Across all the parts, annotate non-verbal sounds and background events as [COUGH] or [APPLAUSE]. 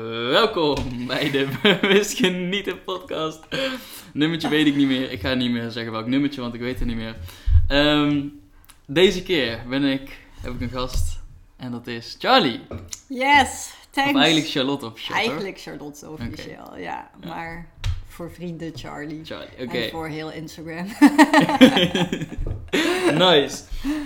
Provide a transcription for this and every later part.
welkom bij de [LAUGHS] Bewust Genieten podcast. Nummertje weet ik niet meer. Ik ga niet meer zeggen welk nummertje, want ik weet het niet meer. Ehm, deze keer ben ik, heb ik een gast en dat is Charlie. Yes, thanks. Of eigenlijk Charlotte officieel. Eigenlijk Charlotte officieel, ja. Maar voor vrienden Charlie. Charlie, oké. En voor heel Instagram. [LAUGHS] nice.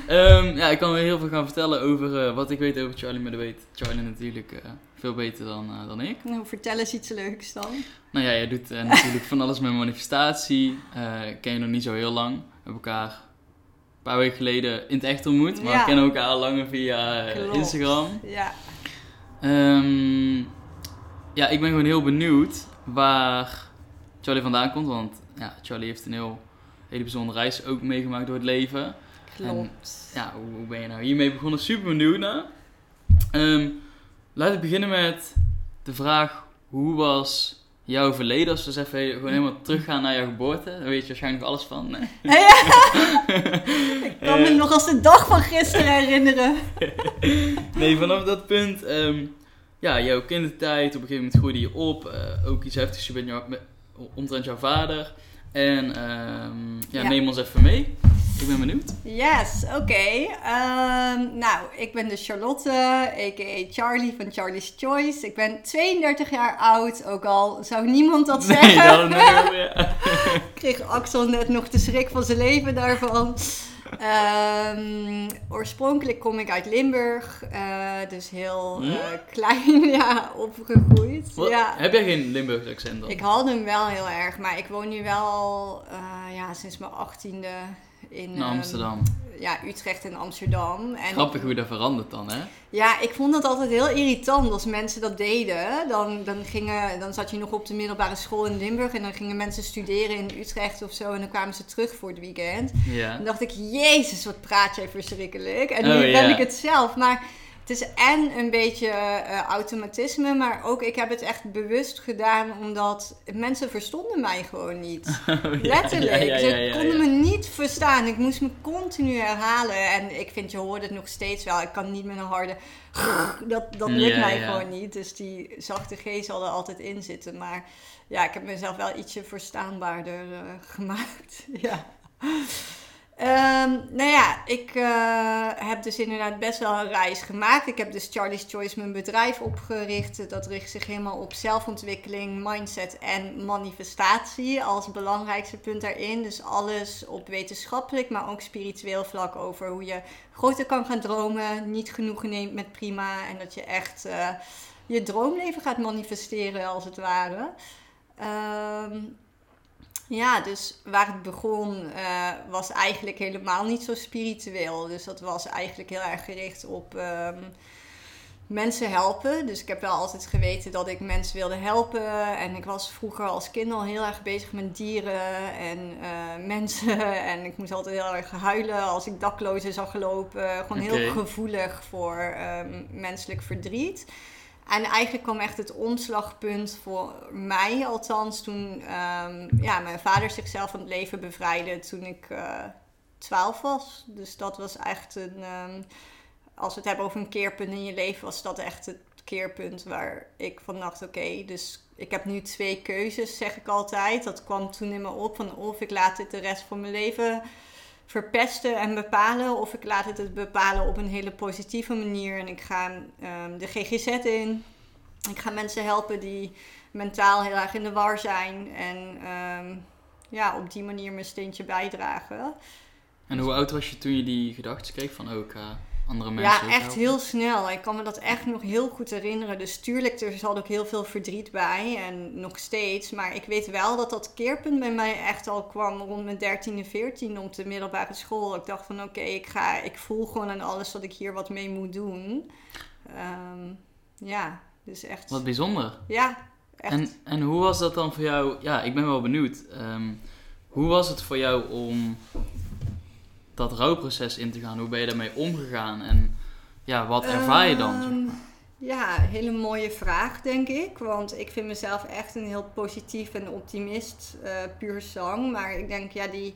Ehm, ja, ik kan weer heel veel gaan vertellen over eh, wat ik weet over Charlie, maar dat weet Charlie natuurlijk eh, veel beter dan, eh, dan ik. nou, vertel eens iets leuks dan. Nou ja, jij doet eh, natuurlijk van alles met manifestatie. Eh, ken je nog niet zo heel lang. We hebben elkaar een paar weken geleden in het echt ontmoet. Maar Ja. we kennen elkaar al langer via. Instagram. Ja. Ehm, ja, ik ben gewoon heel benieuwd waar Charlie vandaan komt. Want ja, Charlie heeft een heel, hele bijzondere reis ook meegemaakt door het leven. Klopt. Ja, hoe, hoe ben je nou hiermee begonnen? Super benieuwd naar. Ehm, laten we beginnen met de vraag: hoe was jouw verleden? Als we eens even gewoon helemaal teruggaan naar jouw geboorte, dan weet je waarschijnlijk alles van. [LAUGHS] Nee. [LAUGHS] ik kan me Eh. nog als de dag van gisteren herinneren. [LAUGHS] nee, vanaf dat punt, ehm, ja, jouw kindertijd, op een gegeven moment groeide je op. eh, ook iets heftigs jou, met, omtrent jouw vader. En ehm, ja, Ja. neem ons even mee. Ik ben benieuwd. Yes, oké. Ehm, nou, ik ben dus Charlotte, a.k.a. Charlie van Charlie's Choice. Ik ben 32 jaar oud, ook al zou niemand dat zeggen. Nee, dat nee, ja. [LAUGHS] kreeg Axel net nog de schrik van zijn leven daarvan. Ehm, oorspronkelijk kom ik uit Limburg, eh, dus heel eh, klein [LAUGHS] ja, opgegroeid. Wat? Ja. Heb jij geen Limburgs accent dan? Ik had hem wel heel erg, maar ik woon nu wel eh, ja, sinds mijn achttiende in ehm, Amsterdam. ja, Utrecht en Amsterdam. En Grappig hoe dat verandert dan, hè? ja, ik vond het altijd heel irritant als mensen dat deden. Dan, dan, gingen, dan zat je nog op de middelbare school in Limburg en dan gingen mensen studeren in Utrecht of zo en dan kwamen ze terug voor het weekend. Ja. Dan dacht ik, jezus, wat praat jij verschrikkelijk. En nu Oh, ben ja. ik het zelf. Maar het is en een beetje eh, automatisme, maar ook ik heb het echt bewust gedaan omdat mensen verstonden mij gewoon niet. [LAUGHS] Letterlijk. Ja, ja, ja, Ze konden me niet verstaan. Ik moest me continu herhalen. En ik vind, je hoort het nog steeds wel. Ik kan niet met een harde... [LAUGHS] Dat, dat lukt mij gewoon niet. Dus die zachte G zal er altijd in zitten. Maar ja, ik heb mezelf wel ietsje verstaanbaarder eh, [LAUGHS] gemaakt. ja. Ehm, nou ja, ik eh, heb dus inderdaad best wel een reis gemaakt. Ik heb dus Charlie's Choice mijn bedrijf opgericht. Dat richt zich helemaal op zelfontwikkeling, mindset en manifestatie als belangrijkste punt daarin. Dus alles op wetenschappelijk, maar ook spiritueel vlak over hoe je groter kan gaan dromen, niet genoegen neemt met prima en dat je echt eh, je droomleven gaat manifesteren als het ware. Ehm, ja, dus waar het begon eh, was eigenlijk helemaal niet zo spiritueel. Dus dat was eigenlijk heel erg gericht op ehm, mensen helpen. Dus ik heb wel altijd geweten dat ik mensen wilde helpen. En ik was vroeger als kind al heel erg bezig met dieren en eh, [LAUGHS] mensen. En ik moest altijd heel erg huilen als ik daklozen zag lopen. Gewoon heel gevoelig voor ehm, menselijk verdriet. En eigenlijk kwam echt het omslagpunt voor mij althans toen ehm, ja, mijn vader zichzelf van het leven bevrijdde toen ik eh 12 was. Dus dat was echt een, ehm, als we het hebben over een keerpunt in je leven, was dat echt het keerpunt waar ik van dacht, oké, dus ik heb nu twee keuzes, zeg ik altijd. Dat kwam toen in me op van of ik laat dit de rest van mijn leven verpesten en bepalen. Of ik laat het het bepalen op een hele positieve manier. En ik ga ehm, de GGZ in. Ik ga mensen helpen die mentaal heel erg in de war zijn. En ehm, ja, op die manier mijn steentje bijdragen. En hoe oud was je toen je die gedachten kreeg van andere mensen? Ja, echt helpen? heel snel. Ik kan me dat echt nog heel goed herinneren. Dus tuurlijk, er zat ook heel veel verdriet bij. En nog steeds. Maar ik weet wel dat dat keerpunt bij mij echt al kwam rond mijn 13e, 14 op de middelbare school. Ik dacht van oké, ik ga, ik voel gewoon aan alles dat ik hier wat mee moet doen. Ehm, ja, dus echt. Wat bijzonder. Ja, echt. En, en hoe was dat dan voor jou? Ja, ik ben wel benieuwd. Ehm, hoe was het voor jou om dat rouwproces in te gaan? Hoe ben je daarmee omgegaan? En ja, wat ervaar je dan? zeg Ehm, maar? Ja, hele mooie vraag, denk ik. Want ik vind mezelf echt een heel positief en optimist, eh, puur zang. Maar ik denk, ja, die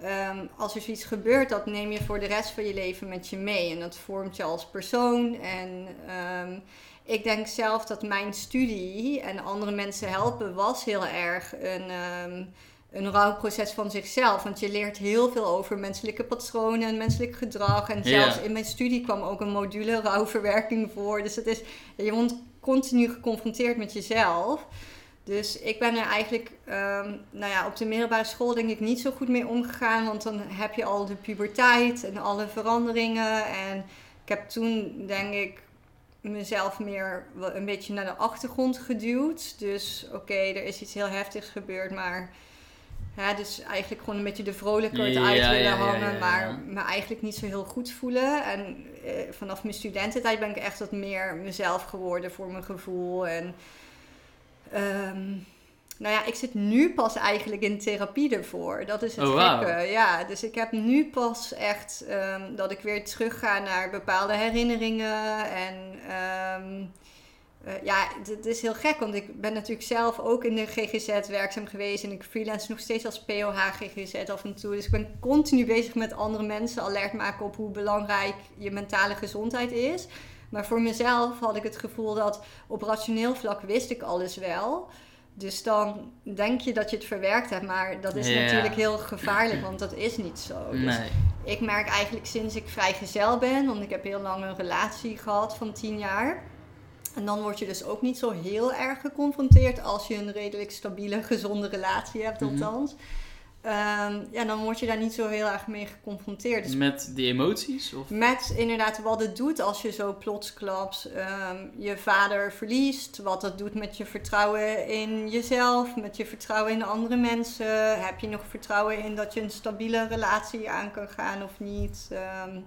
ehm, als er zoiets gebeurt, dat neem je voor de rest van je leven met je mee. En dat vormt je als persoon. En ehm, ik denk zelf dat mijn studie en andere mensen helpen was heel erg een, um, een rouwproces van zichzelf. Want je leert heel veel over menselijke patronen en menselijk gedrag. En zelfs in mijn studie kwam ook een module rouwverwerking voor. Dus het is, je wordt continu geconfronteerd met jezelf. Dus ik ben er eigenlijk um, nou ja, op de middelbare school denk ik niet zo goed mee omgegaan. Want dan heb je al de puberteit en alle veranderingen. En ik heb toen denk ik mezelf meer een beetje naar de achtergrond geduwd. Dus oké, er is iets heel heftigs gebeurd, maar... Ja, dus eigenlijk gewoon een beetje de vrolijkheid uit willen hangen, maar me eigenlijk niet zo heel goed voelen. En eh, vanaf mijn studententijd ben ik echt wat meer mezelf geworden voor mijn gevoel. En um, nou ja, ik zit nu pas eigenlijk in therapie ervoor. Dat is het oh, gekke. Ja, dus ik heb nu pas echt um, dat ik weer terug ga naar bepaalde herinneringen. En um, uh, ja, het is heel gek, want ik ben natuurlijk zelf ook in de GGZ werkzaam geweest. En ik freelance nog steeds als POH GGZ af en toe. Dus ik ben continu bezig met andere mensen alert maken op hoe belangrijk je mentale gezondheid is. Maar voor mezelf had ik het gevoel dat op rationeel vlak wist ik alles wel. Dus dan denk je dat je het verwerkt hebt, maar dat is natuurlijk heel gevaarlijk, want dat is niet zo. Dus ik merk eigenlijk sinds ik vrijgezel ben, want ik heb heel lang een relatie gehad van tien jaar. En dan word je dus ook niet zo heel erg geconfronteerd als je een redelijk stabiele, gezonde relatie hebt, mhm. althans. Ehm, ja, dan word je daar niet zo heel erg mee geconfronteerd. Dus met die emoties? Of? Met inderdaad wat het doet als je zo plotsklaps um, je vader verliest. Wat dat doet met je vertrouwen in jezelf, met je vertrouwen in andere mensen. Heb je nog vertrouwen in dat je een stabiele relatie aan kan gaan of niet? Ehm,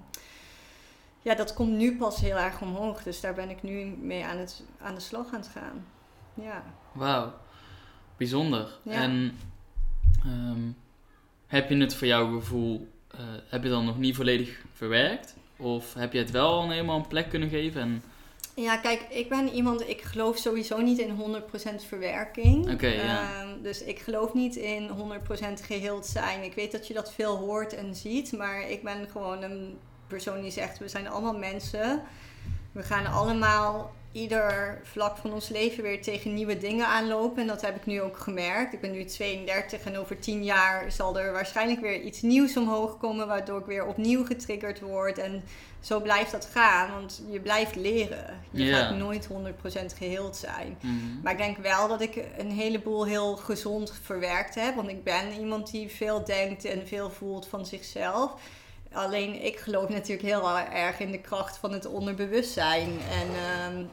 ja, dat komt nu pas heel erg omhoog. Dus daar ben ik nu mee aan, het, aan de slag aan het gaan. Ja. Wauw, bijzonder. Ja. En heb je het voor jouw gevoel, uh, heb je dan nog niet volledig verwerkt? Of heb je het wel al helemaal een plek kunnen geven? En... Ja, kijk, ik ben iemand, ik geloof sowieso niet in 100% verwerking. Oké, ja. Ehm, dus ik geloof niet in 100% geheeld zijn. Ik weet dat je dat veel hoort en ziet, maar ik ben gewoon een persoon die zegt, we zijn allemaal mensen. We gaan allemaal ieder vlak van ons leven weer tegen nieuwe dingen aanlopen. En dat heb ik nu ook gemerkt. Ik ben nu 32 en over 10 jaar zal er waarschijnlijk weer iets nieuws omhoog komen, waardoor ik weer opnieuw getriggerd word. En zo blijft dat gaan, want je blijft leren. Je gaat nooit 100% geheeld zijn. Mhm. Maar ik denk wel dat ik een heleboel heel gezond verwerkt heb. Want ik ben iemand die veel denkt en veel voelt van zichzelf. Alleen ik geloof natuurlijk heel erg in de kracht van het onderbewustzijn. En ehm,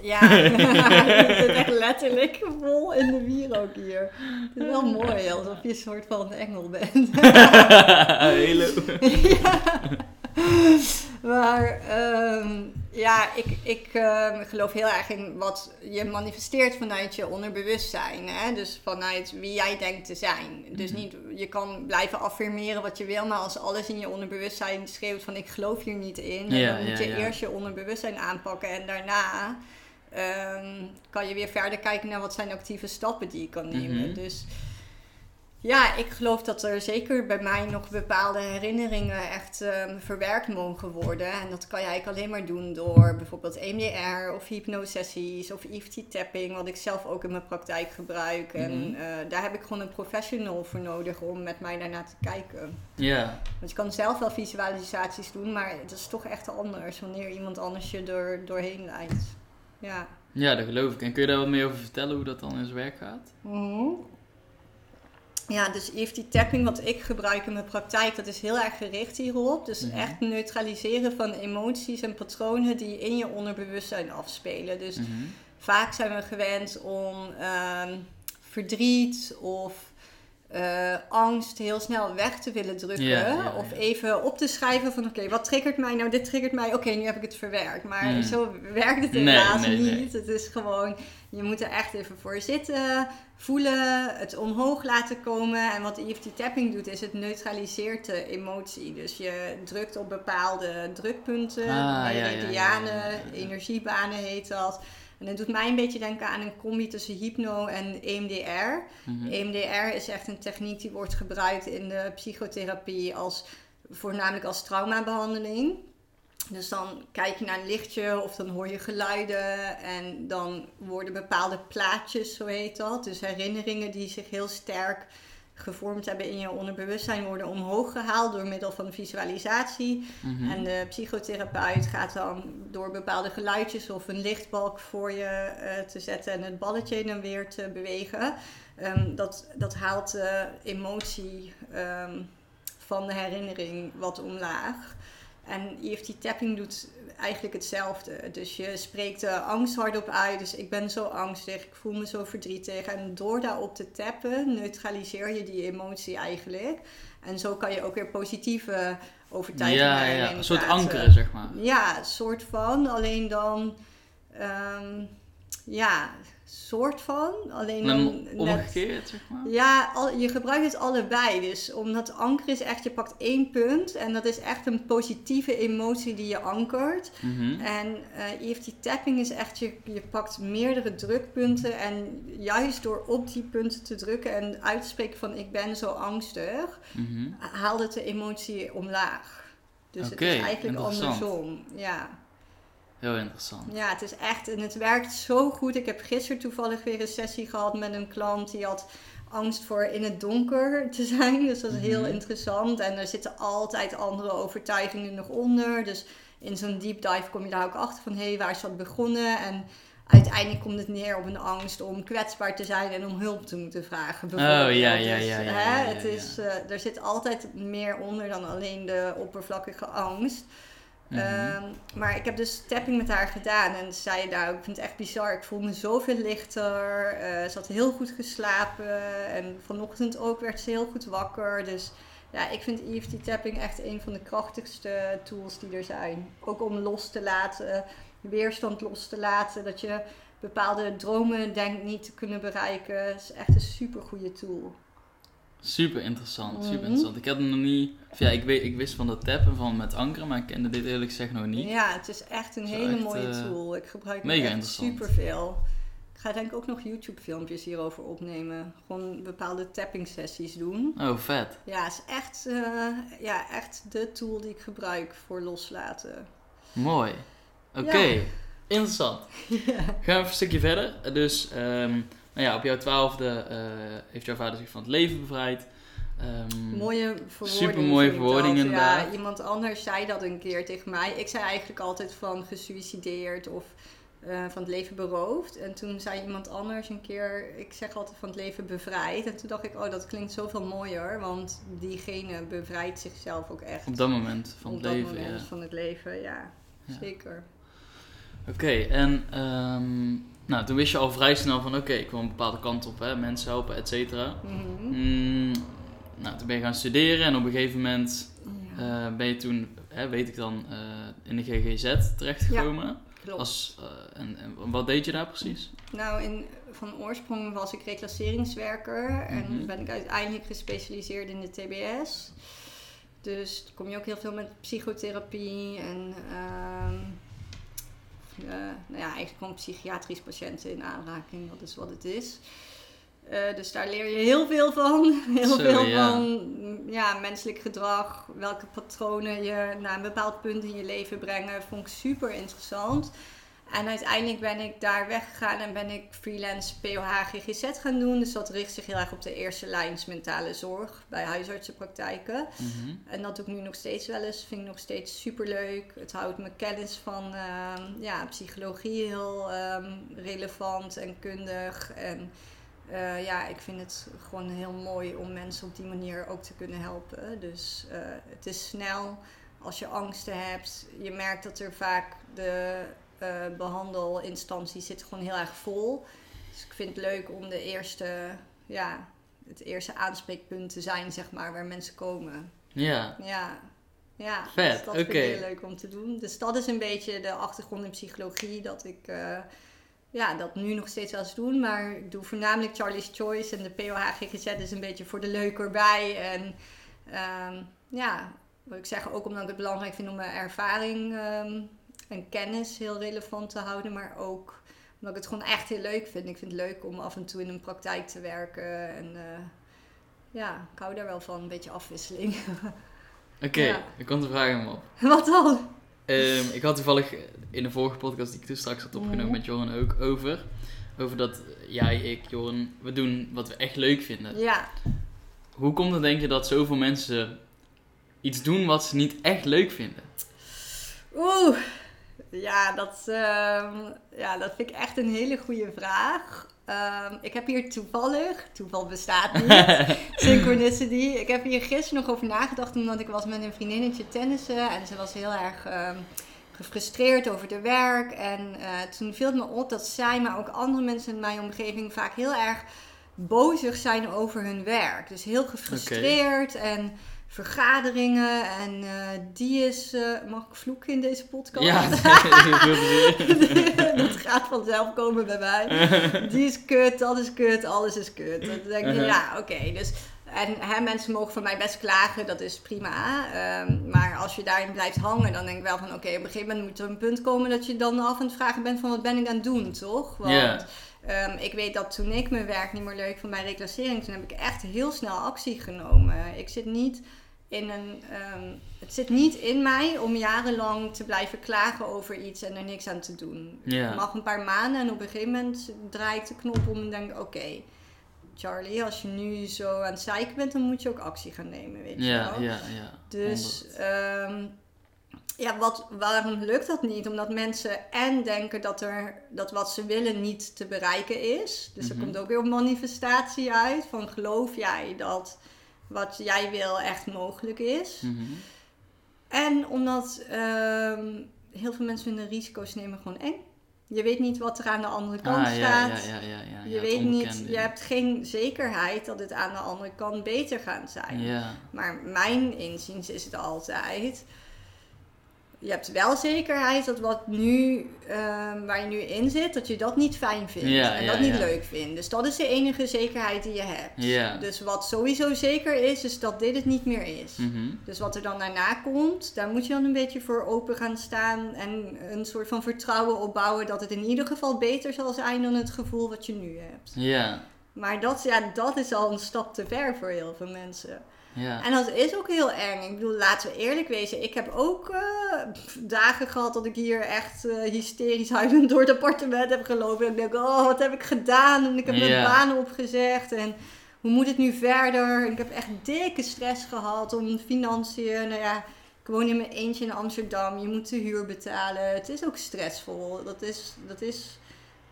ja, [LAUGHS] het zit echt letterlijk vol in de wier ook hier. Het is wel mooi, alsof je een soort van engel bent. [LAUGHS] Hallo. [LAUGHS] ja. Maar um, ja, ik, ik uh, geloof heel erg in wat je manifesteert vanuit je onderbewustzijn. Hè? Dus vanuit wie jij denkt te zijn. Dus mhm. niet, je kan blijven affirmeren wat je wil, maar als alles in je onderbewustzijn schreeuwt van ik geloof hier niet in, dan moet je eerst je onderbewustzijn aanpakken en daarna um, kan je weer verder kijken naar wat zijn actieve stappen die je kan nemen. Mhm. Dus ja, ik geloof dat er zeker bij mij nog bepaalde herinneringen echt um, verwerkt mogen worden. En dat kan je eigenlijk alleen maar doen door bijvoorbeeld EMDR of hypnosessies of EFT tapping, wat ik zelf ook in mijn praktijk gebruik. En uh, daar heb ik gewoon een professional voor nodig om met mij daarna te kijken. Ja. Want je kan zelf wel visualisaties doen, maar het is toch echt anders wanneer iemand anders je er doorheen leidt. Ja. Ja, dat geloof ik. En kun je daar wat meer over vertellen hoe dat dan in zijn werk gaat? Mm Ja, dus EFT tapping wat ik gebruik in mijn praktijk, dat is heel erg gericht hierop. Dus mhm. echt neutraliseren van emoties en patronen die in je onderbewustzijn afspelen. Dus mhm. vaak zijn we gewend om uh, verdriet of uh, angst heel snel weg te willen drukken. of even op te schrijven van oké, wat triggert mij nou? Dit triggert mij, oké, nu heb ik het verwerkt. Maar hmm. zo werkt het helaas niet. Het is gewoon, je moet er echt even voor zitten, voelen, het omhoog laten komen. En wat EFT tapping doet, is het neutraliseert de emotie. Dus je drukt op bepaalde drukpunten, ah, meridianen, energiebanen heet dat. En het doet mij een beetje denken aan een combi tussen hypno en EMDR. Mhm. EMDR is echt een techniek die wordt gebruikt in de psychotherapie als voornamelijk als traumabehandeling. Dus dan kijk je naar een lichtje of dan hoor je geluiden en dan worden bepaalde plaatjes, zo heet dat. Dus herinneringen die zich heel sterk gevormd hebben in je onderbewustzijn worden omhoog gehaald door middel van visualisatie. Mhm. En de psychotherapeut gaat dan door bepaalde geluidjes of een lichtbalk voor je eh, te zetten en het balletje dan weer te bewegen. Ehm, dat, dat haalt de emotie ehm, van de herinnering wat omlaag. En EFT tapping doet eigenlijk hetzelfde. Dus je spreekt de angst hardop uit. Dus ik ben zo angstig, ik voel me zo verdrietig. En door daarop te tappen, neutraliseer je die emotie eigenlijk. En zo kan je ook weer positieve overtuigingen ja, ja, een soort ankeren, zeg maar. Ja, soort van. Alleen dan... ehm, ja, soort van. Alleen En dan omgekeerd, zeg maar. ja, al, je gebruikt het allebei. Dus omdat anker is echt, je pakt één punt en dat is echt een positieve emotie die je ankert. Mhm. En eh EFT tapping is echt, je, je pakt meerdere drukpunten en juist door op die punten te drukken en uit te spreken van ik ben zo angstig, Mhm. haalt het de emotie omlaag. Dus het is eigenlijk andersom. Ja. Heel interessant. Ja, het is echt en het werkt zo goed. Ik heb gisteren toevallig weer een sessie gehad met een klant die had angst voor in het donker te zijn. Dus dat is heel Mhm. interessant. En er zitten altijd andere overtuigingen nog onder. Dus in zo'n deep dive kom je daar ook achter van hé, hey, waar is dat begonnen? En uiteindelijk komt het neer op een angst om kwetsbaar te zijn en om hulp te moeten vragen. bijvoorbeeld. Oh, ja, ja, Dus, ja, ja, hè, ja, ja, het is, eh, er zit altijd meer onder dan alleen de oppervlakkige angst. Mhm. Ehm, maar ik heb dus tapping met haar gedaan en ze zei ook, ik vind het echt bizar. Ik voel me zoveel lichter. eh, ze had heel goed geslapen en vanochtend ook werd ze heel goed wakker. Dus ja, ik vind EFT tapping echt een van de krachtigste tools die er zijn. Ook om los te laten, weerstand los te laten. Dat je bepaalde dromen denkt niet te kunnen bereiken. Het is echt een super goede tool. Super interessant, super Mhm. interessant. Ik had hem nog niet... of Ja, ik, weet, ik wist van dat tappen van met ankeren, maar ik kende dit eerlijk gezegd nog niet. Ja, het is echt een hele echt, mooie eh, tool. Ik gebruik het echt superveel. Ik ga denk ik ook nog YouTube filmpjes hierover opnemen. Gewoon bepaalde tapping sessies doen. Oh, vet. Ja, het is echt, eh, ja, echt de tool die ik gebruik voor loslaten. Mooi. Oké, Ja. interessant. [LAUGHS] Gaan we even een stukje verder. Dus, ehm, nou ja, op jouw twaalfde eh, heeft jouw vader zich van het leven bevrijd. Ehm, Mooie verwoording. Supermooie vind ik verwoording dat. inderdaad. Ja, iemand anders zei dat een keer tegen mij. Ik zei eigenlijk altijd van gesuicideerd of eh, van het leven beroofd. En toen zei iemand anders een keer, ik zeg altijd van het leven bevrijd. En toen dacht ik, oh dat klinkt zoveel mooier. Want diegene bevrijdt zichzelf ook echt. Op dat moment van op het dat leven, moment ja. van het leven, ja. Ja. Zeker. Oké, en ehm, nou, toen wist je al vrij snel van, oké, ik wil een bepaalde kant op, hè, mensen helpen, et cetera. Mhm. Mm, nou, toen ben je gaan studeren en op een gegeven moment Ja, eh, ben je toen, hè, weet ik dan, eh, in de GGZ terechtgekomen. klopt. Als, eh, en, en wat deed je daar precies? Nou, in, van oorsprong was ik reclasseringswerker en Mhm. ben ik uiteindelijk gespecialiseerd in de TBS. Dus kom je ook heel veel met psychotherapie en ehm, eh, nou ja, eigenlijk gewoon psychiatrisch patiënten in aanraking, dat is wat het is. Eh, dus daar leer je heel veel van. [LAUGHS] Heel veel ja. van mm, ja, menselijk gedrag, welke patronen je naar een bepaald punt in je leven brengen. Vond ik super interessant. En uiteindelijk ben ik daar weggegaan en ben ik freelance POH GGZ gaan doen. Dus dat richt zich heel erg op de eerste lijns mentale zorg bij huisartsenpraktijken. Mhm. En dat doe ik nu nog steeds wel eens. Vind ik nog steeds super leuk. Het houdt mijn kennis van ehm, ja, psychologie heel ehm, relevant en kundig. En eh, ja, ik vind het gewoon heel mooi om mensen op die manier ook te kunnen helpen. Dus eh, het is snel als je angsten hebt. Je merkt dat er vaak de behandelinstantie zit gewoon heel erg vol. Dus ik vind het leuk om de eerste, ja, het eerste aanspreekpunt te zijn, zeg maar, waar mensen komen. Ja, Ja, ja Vet, dus dat vind oké. ik heel leuk om te doen. Dus dat is een beetje de achtergrond in psychologie, dat ik eh, ja, dat nu nog steeds wel eens doe. Maar ik doe voornamelijk Charlie's Choice en de POH GGZ is een beetje voor de leuk erbij. En ehm, ja, wat ik zeg, ook omdat ik het belangrijk vind om mijn ervaring ehm, en kennis heel relevant te houden, maar ook Omdat ik het gewoon echt heel leuk vind. Ik vind het leuk om af en toe in een praktijk te werken. En eh, ja, ik hou daar wel van, een beetje afwisseling. [LAUGHS] Oké, Ja. er komt een vraag aan me op. [LAUGHS] Wat dan? Ehm, ik had toevallig in de vorige podcast die ik toen straks had opgenomen Mhm. met Joran ook over. Over dat jij, ik, Joran, we doen wat we echt leuk vinden. Ja, Hoe komt het denk je dat zoveel mensen iets doen wat ze niet echt leuk vinden? Oeh, ja dat, ehm, ja, dat vind ik echt een hele goede vraag. Ehm, ik heb hier toevallig, toeval bestaat niet, [LAUGHS] synchronicity. Ik heb hier gisteren nog over nagedacht omdat ik was met een vriendinnetje tennissen en ze was heel erg ehm, gefrustreerd over de werk. En eh, toen viel het me op dat zij, maar ook andere mensen in mijn omgeving vaak heel erg bozig zijn over hun werk. Dus heel gefrustreerd en vergaderingen en eh, die is... eh, mag ik vloeken in deze podcast? Ja, [LAUGHS] [LAUGHS] dat gaat vanzelf komen bij mij. Die is kut, dat is kut, alles is kut. Dan denk je, Uh-huh. ja, oké. dus, en hè, mensen mogen van mij best klagen, dat is prima. Ehm, maar als je daarin blijft hangen, dan denk ik wel van... Oké, op een gegeven moment moet er een punt komen dat je dan af aan het vragen bent van... Wat ben ik aan het doen, toch? Want. Ehm, ik weet dat toen ik mijn werk niet meer leuk vond bij reclassering... Toen heb ik echt heel snel actie genomen. Ik zit niet in een... ehm, het zit niet in mij om jarenlang te blijven klagen over iets en er niks aan te doen. Ja. Het mag een paar maanden en op een gegeven moment draai ik de knop om en denk oké, Charlie, als je nu zo aan het zeiken bent, dan moet je ook actie gaan nemen, weet je Ja, wel. ja, ja. Dus Honderd. Ja, wat, waarom lukt dat niet? Omdat mensen en denken dat, er, dat wat ze willen niet te bereiken is. Dus Mhm. er komt ook weer manifestatie uit. Van geloof jij dat wat jij wil echt mogelijk is? Mhm. En omdat ehm, heel veel mensen vinden risico's nemen gewoon eng. Je weet niet wat er aan de andere kant Ah, staat. ja, ja, ja, je weet niet, je hebt geen zekerheid dat het aan de andere kant beter gaat zijn. Ja, Maar mijn inziens is het altijd. Je hebt wel zekerheid dat wat nu, ehm, waar je nu in zit, dat je dat niet fijn vindt. Ja, en ja, dat niet ja. leuk vindt. Dus dat is de enige zekerheid die je hebt. Dus wat sowieso zeker is, is dat dit het niet meer is. Mhm. Dus wat er dan daarna komt, daar moet je dan een beetje voor open gaan staan. En een soort van vertrouwen opbouwen dat het in ieder geval beter zal zijn dan het gevoel wat je nu hebt. ja, Maar dat, ja, dat is al een stap te ver voor heel veel mensen. Ja. En dat is ook heel eng. Ik bedoel, laten we eerlijk wezen. Ik heb ook eh, dagen gehad dat ik hier echt eh, hysterisch huilend door het appartement heb gelopen. En ik denk, oh, wat heb ik gedaan? En ik heb mijn Ja. baan opgezegd. En hoe moet het nu verder? En ik heb echt dikke stress gehad om financiën. Nou ja, ik woon in mijn eentje in Amsterdam. Je moet de huur betalen. Het is ook stressvol. Dat is, dat is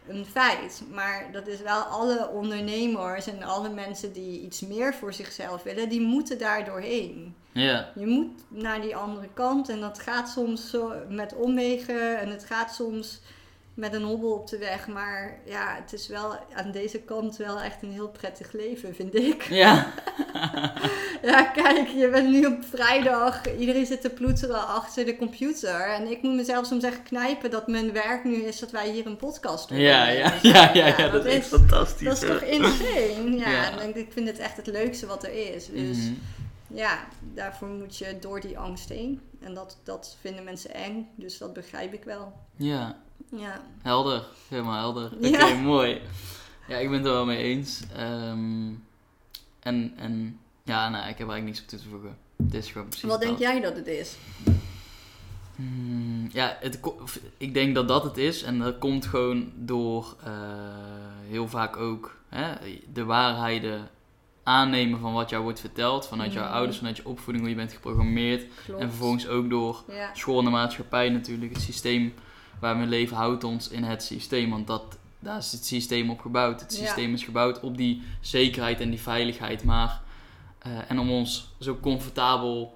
een feit. Maar dat is wel alle ondernemers en alle mensen die iets meer voor zichzelf willen, die moeten daar doorheen. ja. Je moet naar die andere kant en dat gaat soms zo met omwegen en het gaat soms met een hobbel op de weg. Maar ja, het is wel aan deze kant wel echt een heel prettig leven, vind ik. Ja, [LAUGHS] [LAUGHS] Ja, kijk, je bent nu op vrijdag. Iedereen zit te ploeteren achter de computer. En ik moet mezelf soms echt knijpen dat mijn werk nu is dat wij hier een podcast doen. ja, ja, ja, ja, ja, dat is fantastisch. Dat is toch insane? [LAUGHS] Ja, Ja. en ik- ik vind het echt het leukste wat er is. Dus Mhm. ja, daarvoor moet je door die angst heen. En dat, dat vinden mensen eng, dus dat begrijp ik wel. Ja, Ja, helder. Helemaal helder. Oké, Ja. mooi. Ja, ik ben het er wel mee eens. Ehm, en, en ja, nou, ik heb eigenlijk niks op toe te voegen. Het is gewoon precies wat denk jij dat het is? Hmm, ja, het, ik denk dat dat het is. En dat komt gewoon door eh, heel vaak ook hè, de waarheden aannemen van wat jou wordt verteld. Vanuit jouw Mhm. ouders, vanuit je opvoeding, hoe je bent geprogrammeerd. Klopt. En vervolgens ook door Ja, school en de maatschappij natuurlijk. Het systeem waar we leven houdt ons in het systeem. Want dat, daar is het systeem op gebouwd. Het Ja. systeem is gebouwd op die zekerheid en die veiligheid. Maar, eh, en om ons zo comfortabel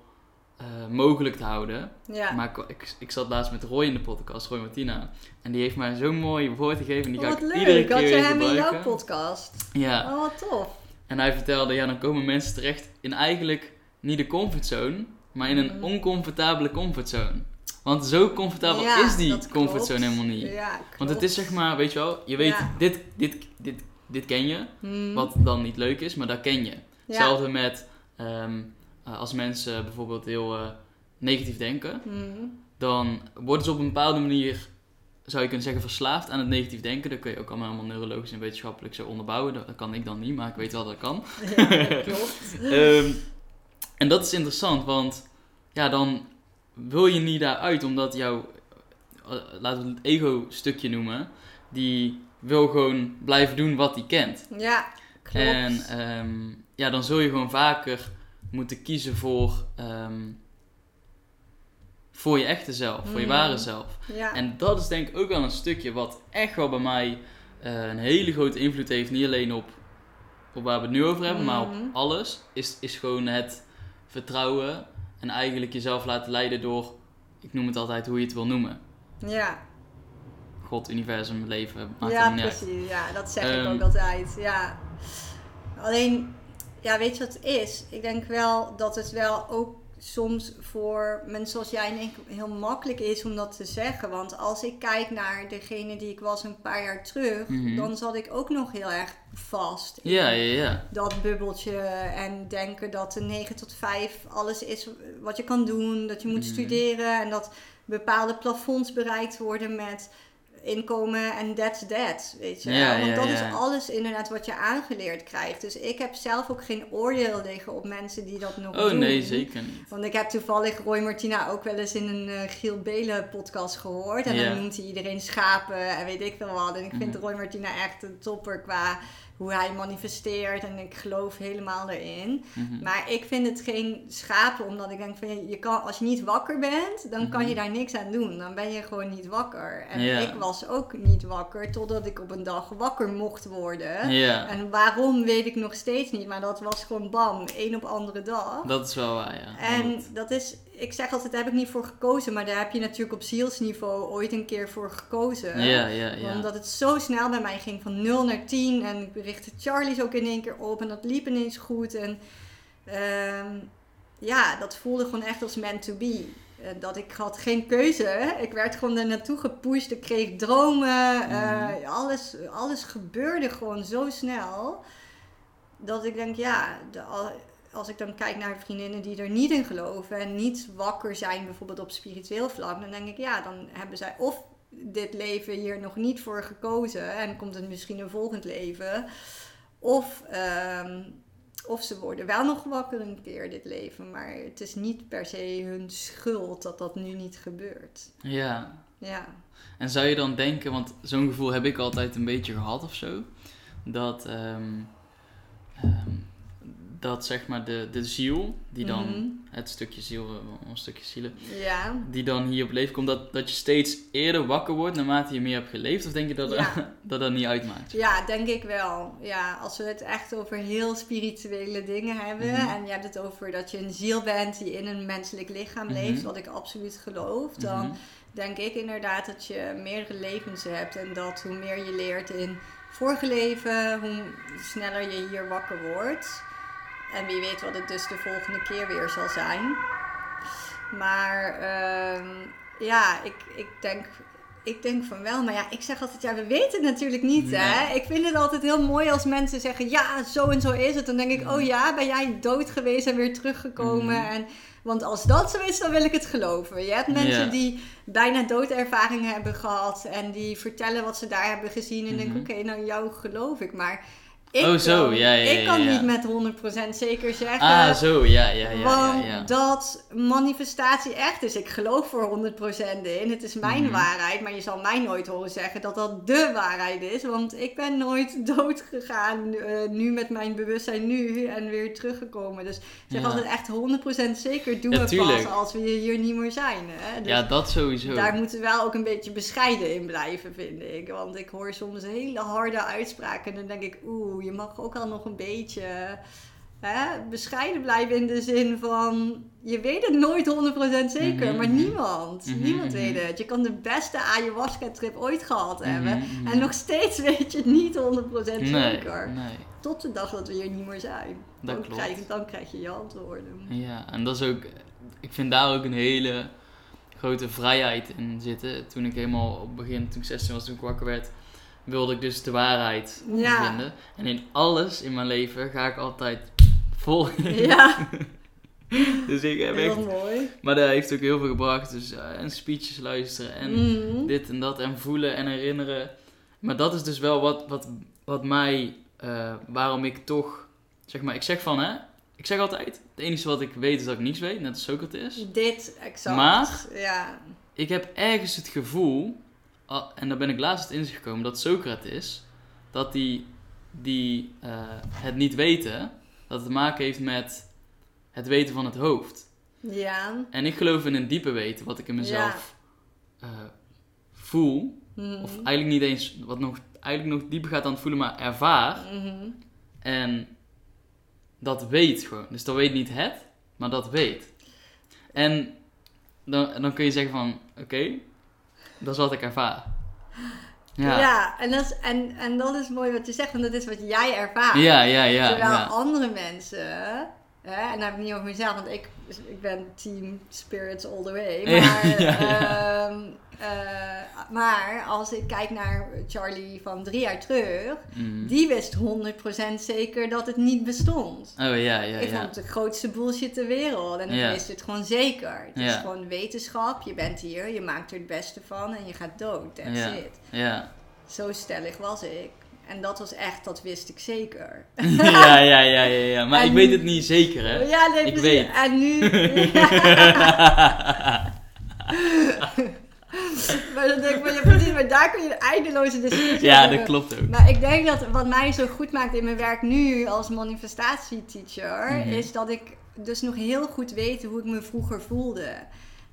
eh, mogelijk te houden. ja. Maar ik, ik, zat laatst met Roy in de podcast, Roy Martina. En die heeft mij zo'n mooi woord gegeven. En die ga wat ik leuk, iedere keer had je hem in jouw podcast? Ja. Oh, wat tof. En hij vertelde, ja, dan komen mensen terecht in eigenlijk niet de comfortzone, maar in een Mhm. oncomfortabele comfortzone. Want zo comfortabel Ja, is die comfortzone helemaal niet. Ja, Want het is zeg maar, weet je wel, je weet, Ja. dit, dit, dit, dit ken je, Hmm. wat dan niet leuk is, maar dat ken je. Hetzelfde met ehm, eh, als mensen bijvoorbeeld heel eh, negatief denken, Hmm. dan worden ze op een bepaalde manier zou je kunnen zeggen, verslaafd aan het negatief denken. Dat kun je ook allemaal helemaal neurologisch en wetenschappelijk zo onderbouwen. Dat, kan ik dan niet, maar ik weet wel dat dat kan. Klopt. [LAUGHS] Ehm, en dat is interessant, want ja, dan wil je niet daaruit, omdat jouw, eh, laten we het ego-stukje noemen, die wil gewoon blijven doen wat hij kent. Ja, klopt. En ehm, ja, dan zul je gewoon vaker moeten kiezen voor, ehm, voor je echte zelf, voor je Mhm. ware zelf. ja. En dat is denk ik ook wel een stukje wat echt wel bij mij eh, een hele grote invloed heeft. Niet alleen op, op waar we het nu over hebben, maar op Mhm. alles. Is, is gewoon het vertrouwen en eigenlijk jezelf laten leiden door, ik noem het altijd hoe je het wil noemen. ja. God, universum, leven, maakt ja, precies. Ja, dat zeg ik Ehm. ook altijd. Ja. Alleen, ja, weet je wat het is? Ik denk wel dat het wel ook soms voor mensen zoals jij en ik heel makkelijk is om dat te zeggen. Want als ik kijk naar degene die ik was een paar jaar terug, Mhm. dan zat ik ook nog heel erg vast. in Ja, ja, ja. dat bubbeltje en denken dat de 9 tot 5 alles is wat je kan doen. Dat je moet Mhm. studeren en dat bepaalde plafonds bereikt worden met inkomen en that's that, weet je wel. Ja, Want ja, dat ja. is alles inderdaad wat je aangeleerd krijgt. Dus ik heb zelf ook geen oordeel liggen op mensen die dat nog Oh doen. nee, zeker niet. Want ik heb toevallig Roy Martina ook wel eens in een eh, Giel Belen podcast gehoord. En dan noemt hij iedereen schapen en weet ik veel wat. En ik vind Mhm. Roy Martina echt een topper qua hoe hij manifesteert. En ik geloof helemaal erin. Mhm. Maar ik vind het geen schapen, omdat ik denk van je- kan, als je niet wakker bent, dan kan je daar niks aan doen. Dan ben je gewoon niet wakker. En Mhm. Ik was ook niet wakker totdat ik op een dag wakker mocht worden. En waarom weet ik nog steeds niet, maar dat was gewoon bam, één op andere dag. dat is wel waar, ja. En dat is, ik zeg altijd, daar heb ik niet voor gekozen, maar daar heb je natuurlijk op zielsniveau ooit een keer voor gekozen. ja, ja, ja. Omdat het zo snel bij mij ging van 0 naar 10 en ik richtte Charlie's ook in één keer op en dat liep ineens goed. En ehm, ja, dat voelde gewoon echt als meant to be. Eh, dat ik had geen keuze. Ik werd gewoon er naartoe gepusht. Ik kreeg dromen. eh, Mhm. alles, alles gebeurde gewoon zo snel. Dat ik denk, ja, de, al- als ik dan kijk naar vriendinnen die er niet in geloven en niet wakker zijn, bijvoorbeeld op spiritueel vlak, dan denk ik, ja, dan hebben zij of dit leven hier nog niet voor gekozen en komt het misschien een volgend leven, of, ehm, of ze worden wel nog wakker een keer dit leven, maar het is niet per se hun schuld dat dat nu niet gebeurt. ja. Ja. En zou je dan denken, want zo'n gevoel heb ik altijd een beetje gehad of zo, dat, ehm, ehm, dat zeg maar de, de ziel, die dan, Mhm. het stukje ziel, eh, een stukje zielen, Ja. die dan hier op leven komt, dat, dat je steeds eerder wakker wordt naarmate je meer hebt geleefd? Of denk je dat Ja. [LAUGHS] dat, dat niet uitmaakt? Ja, denk ik wel. Ja, als we het echt over heel spirituele dingen hebben. Mhm. En je hebt het over dat je een ziel bent die in een menselijk lichaam Mhm. leeft. Wat ik absoluut geloof. Dan denk ik inderdaad dat je meerdere levens hebt. En dat hoe meer je leert in vorige leven, hoe sneller je hier wakker wordt. En wie weet wat het dus de volgende keer weer zal zijn. Maar ehm, ja, ik, ik, denk, ik denk van wel. Maar ja, ik zeg altijd, ja, we weten het natuurlijk niet. Hè? Ik vind het altijd heel mooi als mensen zeggen, ja, zo en zo is het. Dan denk ik, oh ja, ben jij dood geweest en weer teruggekomen. Mhm. En, want als dat zo is, dan wil ik het geloven. Je hebt mensen Ja. die bijna doodervaringen hebben gehad. En die vertellen wat ze daar hebben gezien. En Mhm. denk oké, nou jou geloof ik. Maar ik, Oh, zo, kan, ja, ja, ik kan ja, ja. niet met 100% zeker zeggen. Ah, zo, ja, ja, ja. Want ja, ja. dat manifestatie echt is. Ik geloof voor 100% in. Het is mijn Mhm. waarheid. Maar je zal mij nooit horen zeggen dat dat de waarheid is. Want ik ben nooit [LAUGHS] dood gegaan. eh, nu met mijn bewustzijn nu. En weer teruggekomen. Dus ik zeg Ja. altijd echt 100% zeker doen Ja, we pas als we hier niet meer zijn. Hè? Dus ja, dat sowieso. daar moeten we wel ook een beetje bescheiden in blijven, vind ik. Want ik hoor soms hele harde uitspraken. En dan denk ik, oeh, je mag ook al nog een beetje hè, bescheiden blijven in de zin van... Je weet het nooit 100% zeker, Mhm, maar mhm. niemand. Mhm, Niemand weet het. Je kan de beste ayahuasca-trip ooit gehad hebben. En nog steeds [LAUGHS] weet je het niet 100% nee, zeker. nee. Tot de dag dat we hier niet meer zijn. Dat dan, klopt. Krijg, dan krijg je je antwoorden. Ja, en dat is ook, ik vind daar ook een hele grote vrijheid in zitten. Toen ik helemaal op het begin, toen ik 16 was, toen ik wakker werd, wilde ik dus de waarheid Ja. vinden. En in alles in mijn leven ga ik altijd vol. [LAUGHS] Ja. [LAUGHS] dus ik heb Heel echt... mooi. Maar dat heeft ook heel veel gebracht. Dus eh, en speeches luisteren en Mhm. dit en dat en voelen en herinneren. Maar dat is dus wel wat, wat, wat mij, eh, waarom ik toch, zeg maar, ik zeg van hè, ik zeg altijd, het enige wat ik weet is dat ik niets weet, net als Socrates. Dit, exact. Maar- Ja. Ik heb ergens het gevoel, en daar ben ik laatst inzicht gekomen, dat Socrates, dat die, die eh, het niet weten, dat het te maken heeft met het weten van het hoofd. Ja. En ik geloof in een diepe weten, wat ik in mezelf eh, voel. Mhm. Of eigenlijk niet eens, wat nog, eigenlijk nog dieper gaat dan het voelen, maar ervaar. Mhm. En dat weet gewoon. Dus dat weet niet het, maar dat weet. En dan, dan kun je zeggen van, oké, dat is wat ik ervaar. Ja, Ja, en, dat is, en, en dat is mooi wat je zegt, want dat is wat jij ervaart. ja, ja, ja. Terwijl ja. andere mensen, hè, en dan heb ik het niet over mezelf, want ik, ik ben team spirits all the way. [LAUGHS] Maar, ja, ja. ehm, eh, maar als ik kijk naar Charlie van drie jaar terug, Mm. die wist 100% zeker dat het niet bestond. Oh ja, ja, ik ja. vond het de grootste bullshit ter wereld. En ik wist het gewoon zeker. Het is gewoon wetenschap. Je bent hier, je maakt er het beste van en je gaat dood. That's it. Ja. Zo stellig was ik. En dat was echt, dat wist ik zeker. [LAUGHS] ja, ja, ja, ja, ja. Maar En ik weet het niet zeker, hè? Ja, nee, Ik precies. weet. En nu... [LAUGHS] maar dan denk ik, maar, ja, precies, maar daar kun je eindeloze discussie ja, hebben. dat klopt ook. Maar ik denk dat wat mij zo goed maakt in mijn werk nu als manifestatieteacher, Mhm. is dat ik dus nog heel goed weet hoe ik me vroeger voelde.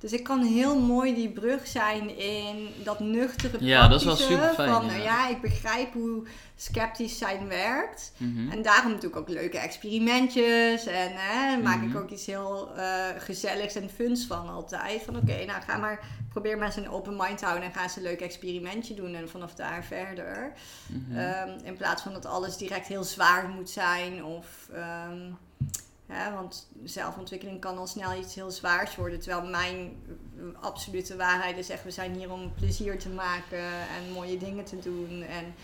Dus ik kan heel mooi die brug zijn in dat nuchtere Ja, dat is wel praktische superfijn, Van, ja. nou ja, ik begrijp hoe sceptisch zijn werkt. Mhm. En daarom doe ik ook leuke experimentjes. En hè, maak ik Mhm. ook iets heel eh, gezelligs en funs van altijd. Van oké, nou ga maar, probeer maar eens een open mind te houden. En ga eens een leuk experimentje doen. En vanaf daar verder. Mhm. Ehm, in plaats van dat alles direct heel zwaar moet zijn. Of, ehm, hè, want zelfontwikkeling kan al snel iets heel zwaars worden. Terwijl mijn absolute waarheid is echt, we zijn hier om plezier te maken en mooie dingen te doen. En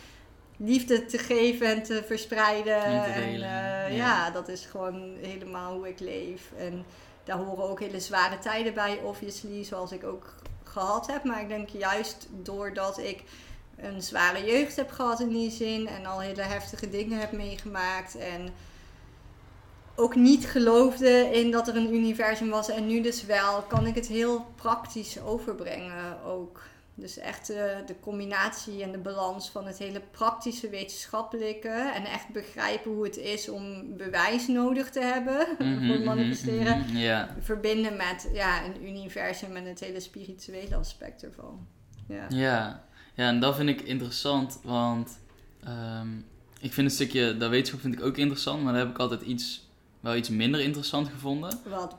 liefde te geven en te verspreiden. En te eh, ja. ja, dat is gewoon helemaal hoe ik leef. En daar horen ook hele zware tijden bij, obviously, zoals ik ook gehad heb. Maar ik denk juist doordat ik een zware jeugd heb gehad in die zin en al hele heftige dingen heb meegemaakt en ook niet geloofde in dat er een universum was en nu dus wel, kan ik het heel praktisch overbrengen ook. Dus echt eh, de combinatie en de balans van het hele praktische wetenschappelijke en echt begrijpen hoe het is om bewijs nodig te hebben [LAUGHS] Mhm, voor het mhm, manifesteren mhm, verbinden met ja, een universum en het hele spirituele aspect ervan. Ja. Ja. ja, en dat vind ik interessant, want ehm, ik vind een stukje, dat wetenschap vind ik ook interessant, maar daar heb ik altijd iets, wel iets minder interessant gevonden. Wat?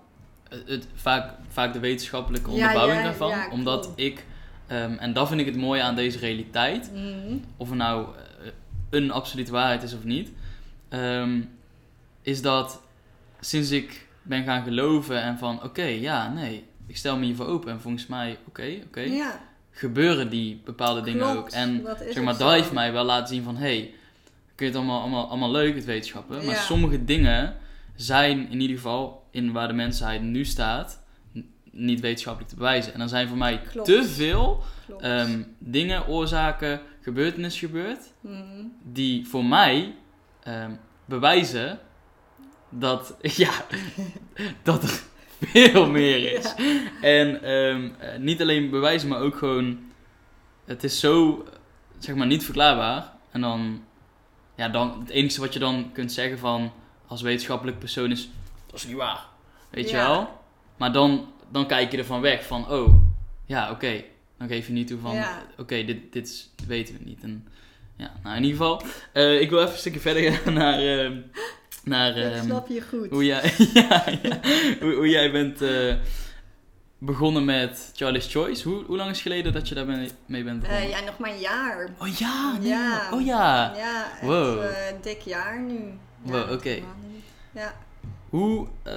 Het, het- vaak, vaak de wetenschappelijke onderbouwing ja, daarvan, ja, omdat ik, ehm, en dat vind ik het mooie aan deze realiteit, Mhm. of er nou eh, een absolute waarheid is of niet, ehm, is dat sinds ik ben gaan geloven en van oké, ja, nee, ik stel me hiervoor open en volgens mij, oké, oké, Ja, gebeuren die bepaalde dingen ook. En zeg maar, dat heeft mij wel laten zien van, hé, hey, kun je het allemaal, allemaal, allemaal leuk, het wetenschappen, maar Ja. sommige dingen zijn in ieder geval, in waar de mensheid nu staat, niet wetenschappelijk te bewijzen. En er zijn voor mij Klopt. te veel ehm, dingen, oorzaken, gebeurtenissen gebeurd, Mhm. die voor mij ehm, bewijzen dat, [LAUGHS] ja, dat er veel [LAUGHS] meer is. En ehm, eh, niet alleen bewijzen, maar ook gewoon, het is zo, zeg maar, niet verklaarbaar. En dan, ja, dan, het enige wat je dan kunt zeggen van, als wetenschappelijk persoon is, dat is niet waar. Weet je wel? Maar dan, dan kijk je ervan weg van, oh, ja, oké. Dan geef je niet toe van, Ja. oké, dit, dit is- weten we niet. En ja, nou in ieder geval, eh, ik wil even een stukje verder gaan [LAUGHS] naar, ehm, naar ik ehm, snap je goed. hoe, jij, ja, [LAUGHS] ja, hoe, hoe jij bent eh, begonnen met Charlie's Choice. Hoe, hoe lang is het geleden dat je daar mee, bent begonnen? Eh, ja, nog maar een jaar. Oh ja, nee, Ja. oh ja. Ja, echt Wow. een dik jaar nu. Wow, oké. Ja. Hoe, eh,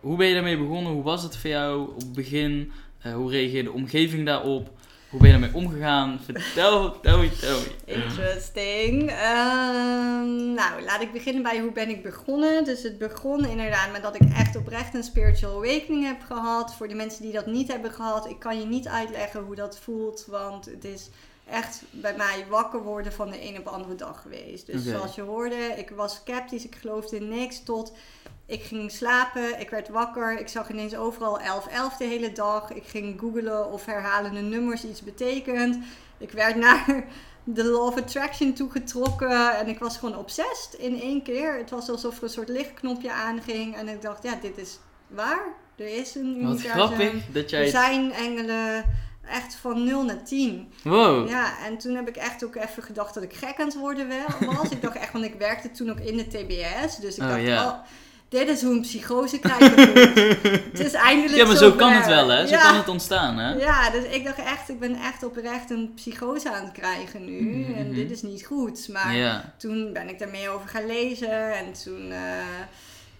hoe ben je daarmee begonnen? Hoe was het voor jou op het begin? Eh, hoe reageerde de omgeving daarop? Hoe ben je daarmee omgegaan? Vertel, me, vertel me. Interesting. Ehm, nou, laat ik beginnen bij hoe ben ik begonnen. Dus het begon inderdaad met dat ik echt oprecht een spiritual awakening heb gehad. Voor de mensen die dat niet hebben gehad, ik kan je niet uitleggen hoe dat voelt, want het is echt bij mij wakker worden van de een op de andere dag geweest. Dus zoals je hoorde, ik was sceptisch, ik geloofde in niks tot ik ging slapen, ik werd wakker, ik zag ineens overal 11-11 de hele dag. Ik ging googlen of herhalende nummers iets betekent. Ik werd [LAUGHS] naar de Law of Attraction toegetrokken en ik was gewoon obsessed in één keer. Het was alsof er een soort lichtknopje aanging en ik dacht, ja, dit is waar. Er is een Wat universum. grappig dat Er jij... zijn engelen echt van 0 naar 10. Wow. Ja, en toen heb ik echt ook even gedacht dat ik gek aan het worden was. ik dacht echt, want ik werkte toen ook in de TBS. Dus ik Oh, dacht, oh, dit is hoe een psychose krijgen voelt. [LAUGHS] Het is eindelijk Ja, maar zo kan het wel, hè? Zo ja. kan het ontstaan, hè? Ja, dus ik dacht echt, ik ben echt oprecht een psychose aan het krijgen nu. Mhm. En dit is niet goed. Maar Ja. toen ben ik daar meer over gaan lezen. En toen eh,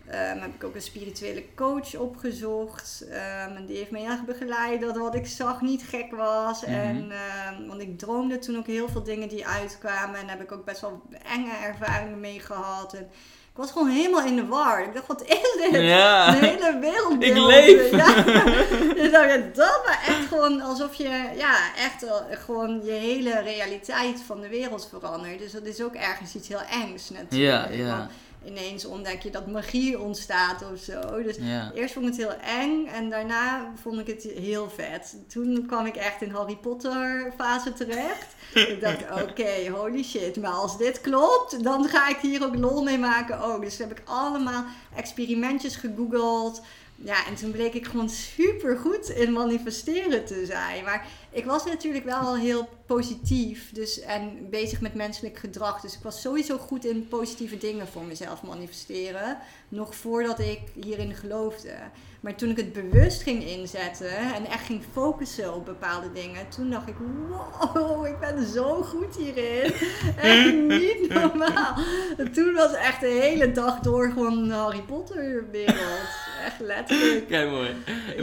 ehm, heb ik ook een spirituele coach opgezocht. Ehm, en die heeft me heel erg begeleid dat wat ik zag niet gek was. Mhm. En, ehm, want ik droomde toen ook heel veel dingen die uitkwamen. En daar heb ik ook best wel enge ervaringen mee gehad. En ik was gewoon helemaal in de war. Ik dacht, wat is dit? Ja. De hele wereld. Ik leef. Ja. [LAUGHS] Dus dan, ja, dat was echt gewoon alsof je ja, echt gewoon je hele realiteit van de wereld verandert. Dus dat is ook ergens iets heel engs natuurlijk. Ja, ja. Want ineens ontdek je dat magie ontstaat of zo. Dus Ja. eerst vond ik het heel eng en daarna vond ik het heel vet. Toen kwam ik echt in Harry Potter fase terecht. ik dacht, [LAUGHS] oké, holy shit. Maar als dit klopt, dan ga ik hier ook lol mee maken ook. Dus heb ik allemaal experimentjes gegoogeld. Ja, en toen bleek ik gewoon super goed in manifesteren te zijn. Maar ik was natuurlijk wel al heel positief dus, en bezig met menselijk gedrag. Dus ik was sowieso goed in positieve dingen voor mezelf manifesteren. Nog voordat ik hierin geloofde. Maar toen ik het bewust ging inzetten en echt ging focussen op bepaalde dingen, toen dacht ik: wow, ik ben zo goed hierin. Echt niet [LAUGHS] normaal. En toen was echt de hele dag door gewoon Harry Potter wereld. Echt letterlijk. Kijk, mooi.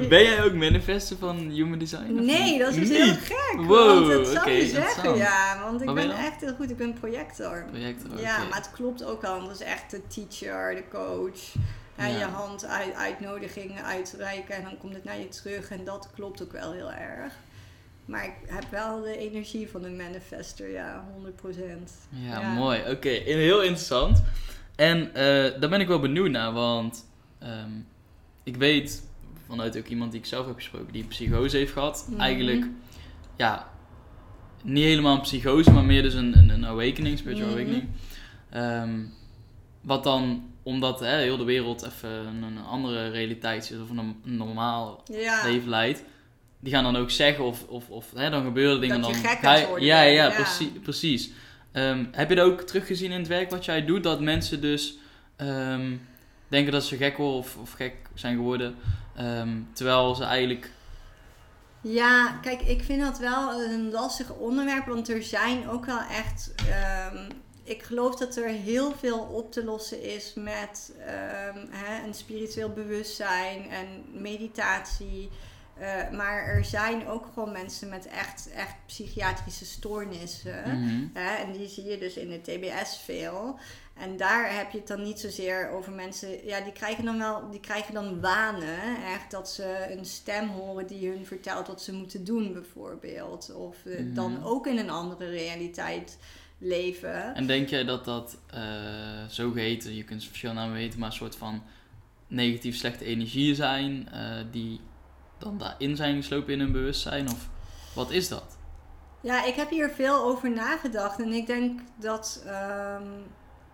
Ben jij ook manifester van Human Design? Nee, niet? dat is dus heel gek. Wow, want dat zou oké, je zeggen, ja. Want ik Wat ben ben, echt heel goed. Ik ben projector. Projector. Ja, maar het klopt ook al. Dat is echt de teacher, de coach. En Ja. je hand uit, uitnodigingen uitreiken en dan komt het naar je terug. En dat klopt ook wel heel erg. Maar ik heb wel de energie van een manifester, ja, 100%. Ja, Ja. mooi. Oké, heel interessant. En eh, daar ben ik wel benieuwd naar, want ehm, ik weet vanuit ook iemand die ik zelf heb gesproken die psychose heeft gehad. Mhm. Eigenlijk, ja, niet helemaal een psychose, maar meer dus een, een, een awakening, spiritual Mhm. awakening. Ehm, wat dan, omdat hè, heel de wereld even een, andere realiteit zit of een, norm- een normaal Ja. leven leidt. Die gaan dan ook zeggen of, of, of hè, dan gebeuren dingen Dat dan. je gek je- het worden Ja, ja, ja. Precies, precies. Ehm, heb je dat ook teruggezien in het werk wat jij doet? Dat mensen dus ehm, denken dat ze gek worden of, of gek zijn geworden. ehm, terwijl ze eigenlijk. Ja, kijk, ik vind dat wel een lastig onderwerp, want er zijn ook wel echt. Ik geloof dat er heel veel op te lossen is met ehm, hè, een spiritueel bewustzijn en meditatie. Eh, maar er zijn ook gewoon mensen met echt, echt psychiatrische stoornissen. Mhm. Hè, en die zie je dus in de TBS veel. En daar heb je het dan niet zozeer over mensen. Ja, die krijgen dan wel, die krijgen dan wanen. Echt dat ze een stem horen die hun vertelt wat ze moeten doen, bijvoorbeeld. Of eh, Mhm. dan ook in een andere realiteit leven. En denk jij dat dat eh zogeheten, je kunt verschillende namen weten, maar een soort van negatief slechte energieën zijn, eh, die dan daarin zijn geslopen in hun bewustzijn? Of wat is dat? Ja, ik heb hier veel over nagedacht. En ik denk dat. ehm,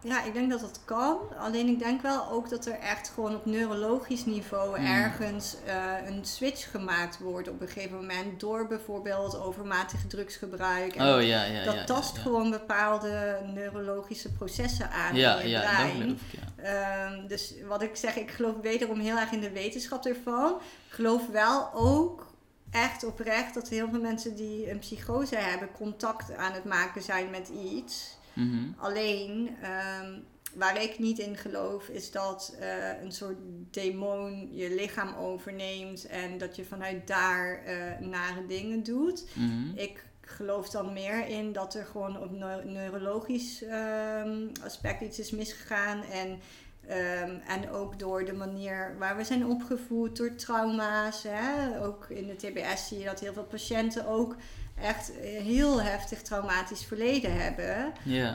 ja, ik denk dat dat kan. Alleen ik denk wel ook dat er echt gewoon op neurologisch niveau Hmm. ergens eh, een switch gemaakt wordt op een gegeven moment. Door bijvoorbeeld overmatig drugsgebruik. En Oh ja, ja, dat ja. tast gewoon bepaalde neurologische processen aan Ja, in je ja, dat brein. geloof ik, ja. Ehm, dus wat ik zeg, ik geloof wederom heel erg in de wetenschap ervan. Ik geloof wel ook echt oprecht dat heel veel mensen die een psychose hebben, contact aan het maken zijn met iets. Mhm. Alleen, ehm, waar ik niet in geloof, is dat eh, een soort demon je lichaam overneemt en dat je vanuit daar eh, nare dingen doet. Mhm. Ik geloof dan meer in dat er gewoon op neu- neurologisch ehm, aspect iets is misgegaan. En, ehm, en ook door de manier waar we zijn opgevoed, door trauma's. Hè? Ook in de TBS zie je dat heel veel patiënten ook echt heel heftig traumatisch verleden hebben.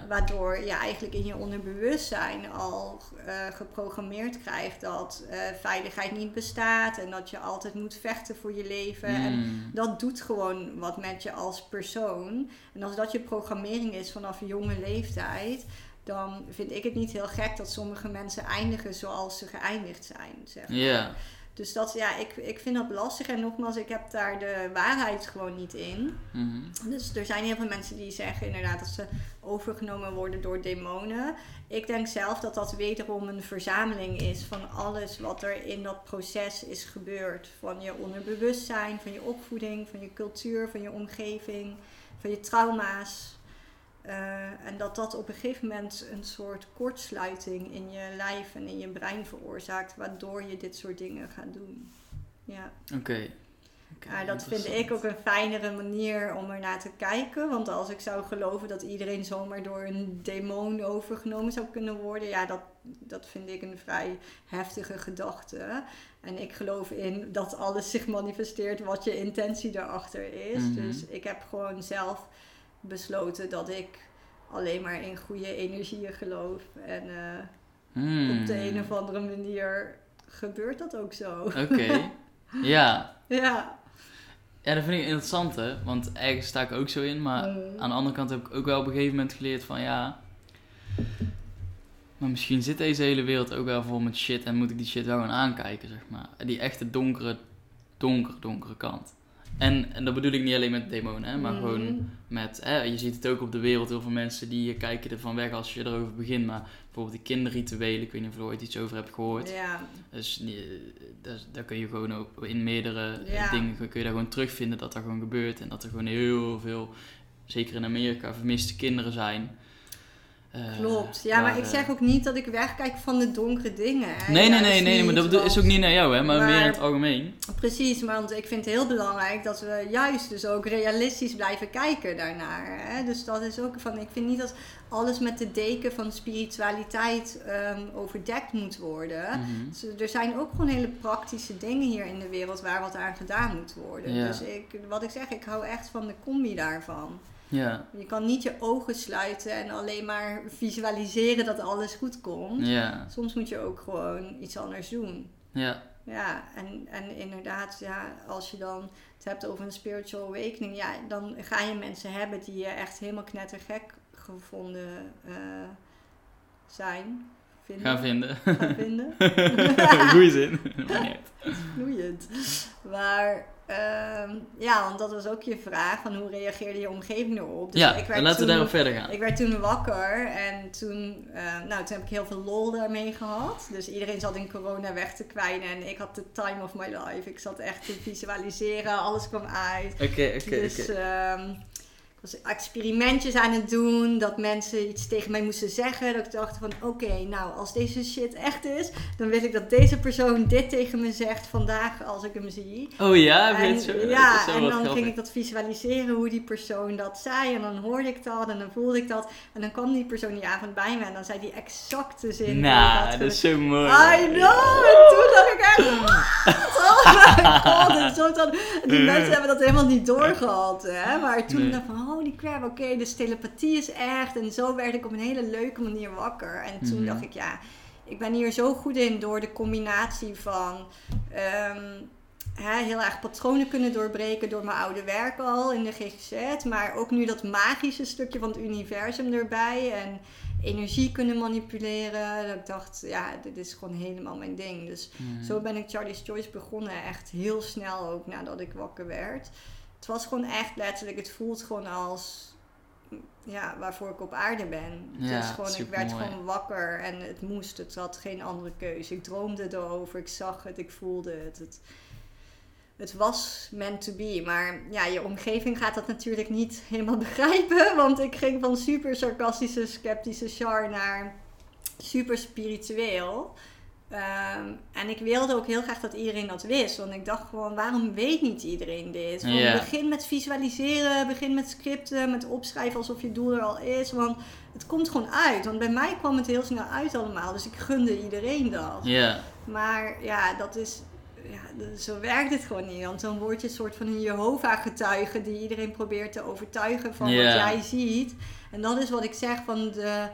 Waardoor je eigenlijk in je onderbewustzijn al eh, geprogrammeerd krijgt dat eh, veiligheid niet bestaat en dat je altijd moet vechten voor je leven. En Mm. dat doet gewoon wat met je als persoon. En als dat je programmering is vanaf jonge leeftijd, dan vind ik het niet heel gek dat sommige mensen eindigen zoals ze geëindigd zijn. Zeg maar. Ja. Dus dat, ja, ik, ik vind dat lastig. En nogmaals, ik heb daar de waarheid gewoon niet in. Mhm. Dus er zijn heel veel mensen die zeggen inderdaad dat ze overgenomen worden door demonen. Ik denk zelf dat dat wederom een verzameling is van alles wat er in dat proces is gebeurd. Van je onderbewustzijn, van je opvoeding, van je cultuur, van je omgeving, van je trauma's. Eh, en dat dat op een gegeven moment een soort kortsluiting in je lijf en in je brein veroorzaakt, waardoor je dit soort dingen gaat doen. Ja. Oké. Ja, dat vind ik ook een fijnere manier om er naar te kijken. Want als ik zou geloven dat iedereen zomaar door een demon overgenomen zou kunnen worden, ja, dat, dat vind ik een vrij heftige gedachte. En ik geloof in dat alles zich manifesteert wat je intentie daarachter is. Mhm. Dus ik heb gewoon zelf besloten dat ik alleen maar in goede energieën geloof. En eh, op de een of andere manier gebeurt dat ook zo. Oké. [LAUGHS] Ja. Ja. Ja, dat vind ik interessant, hè. Want ergens sta ik ook zo in. Maar Mm. aan de andere kant heb ik ook wel op een gegeven moment geleerd van... Ja... Maar misschien zit deze hele wereld ook wel vol met shit... En moet ik die shit wel gaan aankijken, zeg maar. Die echte donkere, donkere, donkere kant. En, en dat bedoel ik niet alleen met demonen, hè. Maar Mhm. gewoon met... Hè, je ziet het ook op de wereld. Heel veel mensen die kijken ervan weg als je erover begint. Maar bijvoorbeeld die kinderrituelen. Ik weet niet of je er ooit iets over hebt gehoord. Ja, Dus die- dat, daar kun je gewoon ook in meerdere eh, Ja. dingen kun je daar gewoon terugvinden dat dat gewoon gebeurt. En dat er gewoon heel veel, zeker in Amerika, vermiste kinderen zijn. Eh, klopt. Ja, maar ik eh, zeg ook niet dat ik wegkijk van de donkere dingen. Nee, nee, nee, nee, maar dat is ook niet naar jou, hè, maar, meer in het algemeen. Precies, want ik vind het heel belangrijk dat we juist dus ook realistisch blijven kijken daarnaar. Hè? Dus dat is ook van, ik vind niet dat alles met de deken van spiritualiteit ehm, overdekt moet worden. Mhm. Dus er zijn ook gewoon hele praktische dingen hier in de wereld waar wat aan gedaan moet worden. Dus ik, wat ik zeg, ik hou echt van de combi daarvan. Ja, Je kan niet je ogen sluiten en alleen maar visualiseren dat alles goed komt. ja, Soms moet je ook gewoon iets anders doen. ja, Ja, en, en inderdaad, ja, als je dan het hebt over een spiritual awakening, ja, dan ga je mensen hebben die je echt helemaal knettergek gevonden eh, zijn. Vinden. gaan vinden. Gaan vinden. [LAUGHS] Goeie zin. [LAUGHS] Vloeiend. Maar ehm, ja, want dat was ook je vraag van hoe reageerde je omgeving erop. Dus ja, ik werd laten we toen- daarop verder gaan. Ik werd toen wakker en toen, eh, nou, toen heb ik heel veel lol daarmee gehad. Dus iedereen zat in corona weg te kwijnen en ik had de time of my life. Ik zat echt te visualiseren, alles kwam uit. Oké, oké, dus ehm, was experimentjes aan het doen, dat mensen iets tegen mij moesten zeggen. Dat ik dacht van, oké, nou, als deze shit echt is, dan wil ik dat deze persoon dit tegen me zegt vandaag als ik hem zie. Oh ja, je En, zo? dat ja, en dan grappig. ging ik dat visualiseren hoe die persoon dat zei. En dan hoorde ik dat en dan voelde ik dat. En dan kwam die persoon die avond bij me en dan zei die exacte zin. Nou, dat is zo mooi. I know! En toen dacht ik echt? Oh my god! En zo dan, die [LAUGHS] mensen hebben dat helemaal niet doorgehad, hè. Maar toen Nee. dacht ik van, holy crap, oké, dus telepathie is echt. En zo werd ik op een hele leuke manier wakker. En toen Mhm. dacht ik, ja, ik ben hier zo goed in door de combinatie van... ehm, hè, heel erg patronen kunnen doorbreken door mijn oude werk al in de GGZ. Maar ook nu dat magische stukje van het universum erbij. En energie kunnen manipuleren. Dat ik dacht, ja, dit is gewoon helemaal mijn ding. Dus Mhm. zo ben ik Charlie's Choice begonnen. Echt heel snel ook nadat ik wakker werd. Het was gewoon echt letterlijk, het voelt gewoon als ja, waarvoor ik op aarde ben. Ja, gewoon, ik werd gewoon wakker en het moest. Het had geen andere keuze. Ik droomde erover, ik zag het, ik voelde het. Het, het was meant to be. Maar ja, je omgeving gaat dat natuurlijk niet helemaal [LAUGHS] begrijpen. Want ik ging van super sarcastische, sceptische Char naar super spiritueel. Ehm, en ik wilde ook heel graag dat iedereen dat wist. Want ik dacht gewoon, waarom weet niet iedereen dit? Begin met visualiseren, begin met scripten, met opschrijven alsof je doel er al is. Want het komt gewoon uit. Want bij mij kwam het heel snel uit allemaal. Dus ik gunde iedereen dat. Maar ja, dat is. Ja, zo werkt het gewoon niet. Want dan word je een soort van een Jehovah-getuige die iedereen probeert te overtuigen van wat jij ziet. En dat is wat ik zeg van de,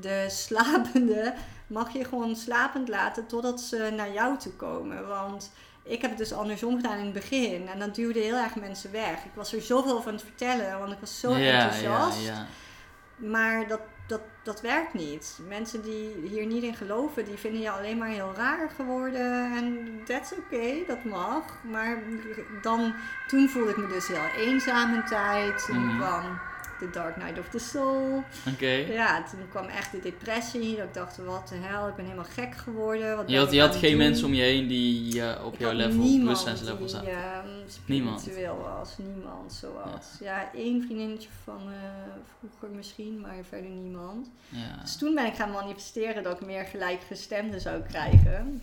de slapende. Mag je gewoon slapend laten totdat ze naar jou toe komen. Want ik heb het dus andersom gedaan in het begin. En dat duwde heel erg mensen weg. Ik was er zoveel aan het vertellen, want ik was zo ja, ja, enthousiast. ja. Maar dat, dat, dat werkt niet. Mensen die hier niet in geloven, die vinden je alleen maar heel raar geworden. En that's oké, dat mag. Maar dan, toen voelde ik me dus heel eenzaam een tijd. Mhm. kwam The Dark Night of the Soul. Oké. Ja, toen kwam echt de depressie. Dat ik dacht, wat de hel, ik ben helemaal gek geworden. Wat Je had, je had geen doen? mensen om je heen die eh, op Ik jouw level, niemand bewustzijnslevel die, zaten. ehm, Niemand. was. Niemand zoals. Ja, één vriendinnetje van eh, vroeger misschien, maar verder niemand. Ja. Dus toen ben ik gaan manifesteren dat ik meer gelijkgestemden zou krijgen.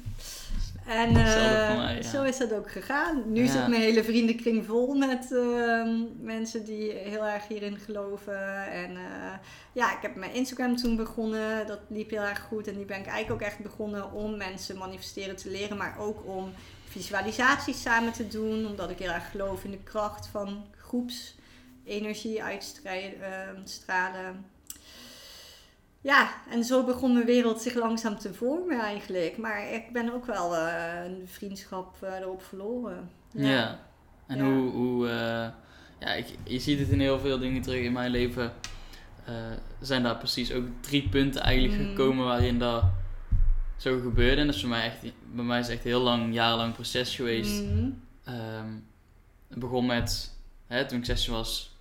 En eh, voor mij, ja. zo is dat ook gegaan. Nu Ja. zit mijn hele vriendenkring vol met ehm, mensen die heel erg hierin geloven. En eh, ja, ik heb mijn Instagram toen begonnen. Dat liep heel erg goed. En die ben ik eigenlijk ook echt begonnen om mensen manifesteren te leren. Maar ook om visualisaties samen te doen. Omdat ik heel erg geloof in de kracht van groepsenergie uitstralen. Ja, en zo begon mijn wereld zich langzaam te vormen eigenlijk. Maar ik ben ook wel eh, een vriendschap eh, erop verloren. Ja. En Ja. hoe, hoe eh, ja, ik, je ziet het in heel veel dingen terug in mijn leven. zijn daar precies ook drie punten eigenlijk Mm. gekomen waarin dat zo gebeurde. En dat is voor mij echt, bij mij is echt een heel lang, jarenlang proces geweest. Mhm. Ehm, het begon met, hè, toen ik 16 was,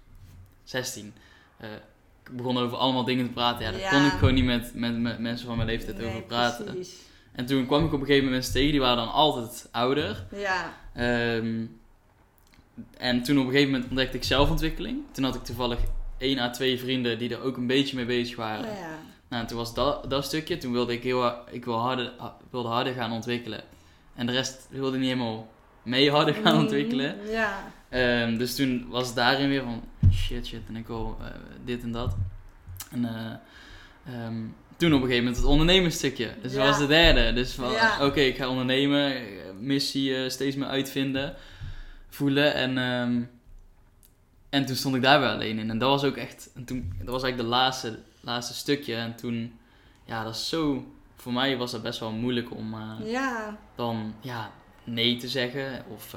16. Ik begon over allemaal dingen te praten. Ja, daar Ja. kon ik gewoon niet met, met, met mensen van mijn leeftijd Nee, over praten. precies. En toen kwam ik op een gegeven moment mensen tegen, die waren dan altijd ouder. Ja, Ehm, en toen op een gegeven moment ontdekte ik zelfontwikkeling. Toen had ik toevallig één à twee vrienden die er ook een beetje mee bezig waren. ja. Nou, en toen was dat, dat stukje. Toen wilde ik heel ik wil harder, ha- wilde harder gaan ontwikkelen. En de rest wilde niet helemaal mee harder gaan Mhm. ontwikkelen. Ja, Ehm, dus toen was het daarin weer van shit, shit. En ik wil eh, dit en dat. En eh, ehm, toen op een gegeven moment het ondernemersstukje. Dus dat was de derde. Dus van Ja. oké, ik ga ondernemen. Missie eh, steeds meer uitvinden. Voelen. En, ehm, en toen stond ik daar weer alleen in. En dat was ook echt... En toen, dat was eigenlijk de laatste, laatste stukje. En toen... Ja, dat is zo... Voor mij was dat best wel moeilijk om... ja, dan ja, nee te zeggen. Of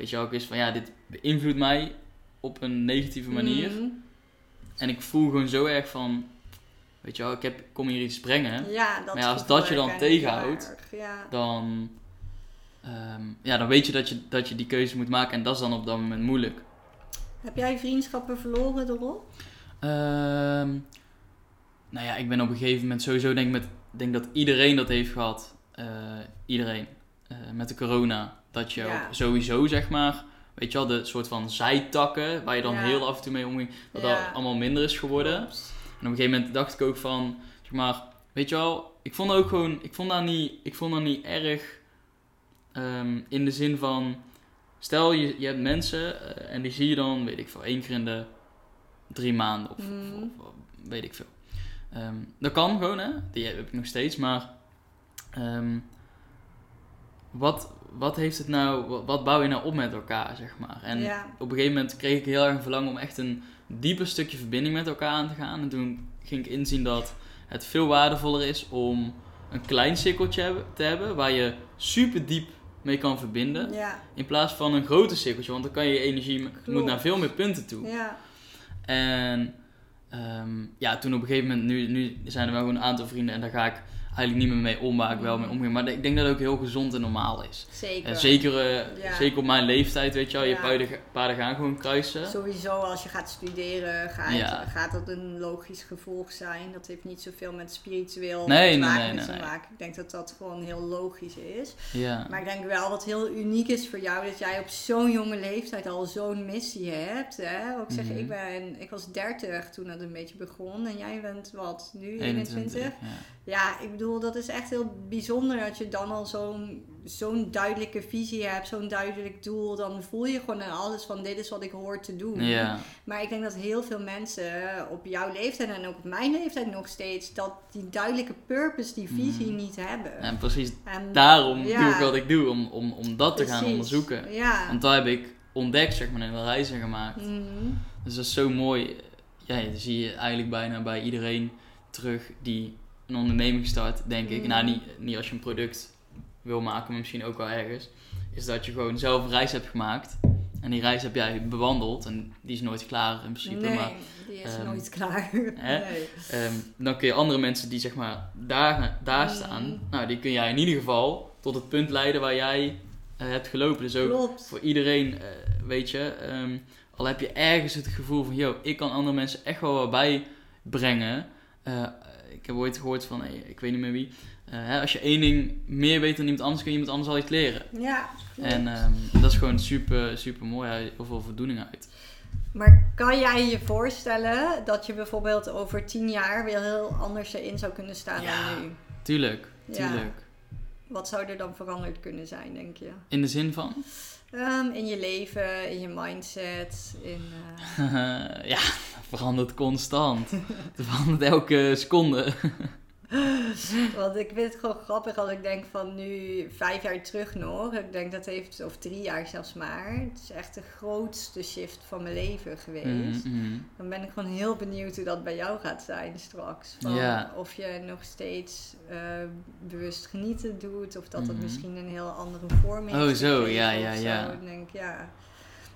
weet je ook eens van ja, dit beïnvloedt mij op een negatieve manier. Mhm. En ik voel gewoon zo erg van, weet je wel, ik heb, kom hier iets brengen. Ja, dat Maar ja, als dat je dan tegenhoudt, Ja. Dan, ehm, ja, dan weet je dat, je dat je die keuze moet maken. En dat is dan op dat moment moeilijk. Heb jij vriendschappen verloren erop? Ehm, nou ja, ik ben op een gegeven moment sowieso denk ik met, denk dat iedereen dat heeft gehad. Eh, iedereen. Eh, met de corona. Dat je Ja. sowieso zeg maar, weet je wel, de soort van zijtakken waar je dan Ja. heel af en toe mee omging, dat dat allemaal minder is geworden. En op een gegeven moment dacht ik ook van, zeg maar, weet je wel, ik vond ook gewoon, ik vond dat niet, ik vond dat niet erg ehm, in de zin van, stel je, je hebt mensen eh, en die zie je dan, weet ik veel, één keer in de drie maanden of, of, of weet ik veel. Ehm, dat kan gewoon, hè, die heb ik nog steeds, maar ehm, wat, wat heeft het nou, wat, bouw je nou op met elkaar, zeg maar. En ja. op een gegeven moment kreeg ik heel erg een verlangen om echt een dieper stukje verbinding met elkaar aan te gaan. En toen ging ik inzien dat het veel waardevoller is om een klein cirkeltje te hebben waar je super diep mee kan verbinden. Ja, In plaats van een groter cirkeltje, want dan kan je je energie moet naar veel meer punten toe. ja, En ehm, ja, toen op een gegeven moment, nu, nu zijn er wel gewoon een aantal vrienden en daar ga ik eigenlijk niet meer mee om waar ik wel mee omga. Maar ik denk dat het ook heel gezond en normaal is. Zeker. En zeker, eh, Ja. zeker op mijn leeftijd, weet je wel, je Ja. paarden, paarden gaan gewoon kruisen. Sowieso als je gaat studeren, gaat, Ja. gaat dat een logisch gevolg zijn. Dat heeft niet zoveel met spiritueel Nee, nee, ontwaken nee, te nee. maken. Ik denk dat dat gewoon heel logisch is. Ja. Maar ik denk wel wat heel uniek is voor jou, dat jij op zo'n jonge leeftijd al zo'n missie hebt. Hè? Ook zeg, Mhm. ik, ben, ik was 30 toen dat een beetje begon en jij bent wat, nu 21? 21. Ja. Ja, ik bedoel, dat is echt heel bijzonder dat je dan al zo'n zo'n duidelijke visie hebt, zo'n duidelijk doel. Dan voel je gewoon aan alles van dit is wat ik hoor te doen. Maar ik denk dat heel veel mensen op jouw leeftijd en ook op mijn leeftijd nog steeds, dat die duidelijke purpose, die visie Mhm. niet hebben. En precies En daarom Ja. doe ik wat ik doe, om, om, om dat te gaan onderzoeken. Ja. Want daar heb ik ontdekt, zeg maar, en de reizen gemaakt. Mhm. Dus dat is zo mooi. Ja, dat zie je eigenlijk bijna bij iedereen terug die een onderneming start, denk ik. Mm. Nou, niet, niet als je een product wil maken, maar misschien ook wel ergens. Is dat je gewoon zelf een reis hebt gemaakt. En die reis heb jij bewandeld. En die is nooit klaar in principe. Nee, Maar die is ehm, nooit klaar. [LAUGHS] Nee. ehm, dan kun je andere mensen die zeg maar daar, daar Mm. staan. Nou, die kun jij in ieder geval tot het punt leiden waar jij eh, hebt gelopen. Dus ook Klopt. voor iedereen, eh, weet je, ehm, al heb je ergens het gevoel van, yo, ik kan andere mensen echt wel wat bijbrengen. Eh, ik heb ooit gehoord van, eh, ik weet niet meer wie, eh, hè, als je één ding meer weet dan iemand anders, kun je iemand anders al iets leren. Ja, klopt. En ehm, dat is gewoon super, super mooi, je heel veel voldoening uit. Maar kan jij je voorstellen dat je bijvoorbeeld over tien jaar weer heel anders erin zou kunnen staan Ja. dan nu? Tuurlijk, Ja. tuurlijk. Wat zou er dan veranderd kunnen zijn, denk je? In de zin van, Ehm, in je leven, in je mindset, in... eh, [LAUGHS] ja, verandert constant. Het verandert elke seconde. [LAUGHS] [LAUGHS] Want ik vind het gewoon grappig als ik denk van nu vijf jaar terug nog. Ik denk dat heeft, of drie jaar zelfs maar. Het is echt de grootste shift van mijn leven geweest. Mhm, mhm. Dan ben ik gewoon heel benieuwd hoe dat bij jou gaat zijn straks. Van. Of je nog steeds eh, bewust genieten doet. Of dat dat Mhm. misschien een heel andere vorm heeft. Oh, zo, ja, ja, ja. Ik denk, ja.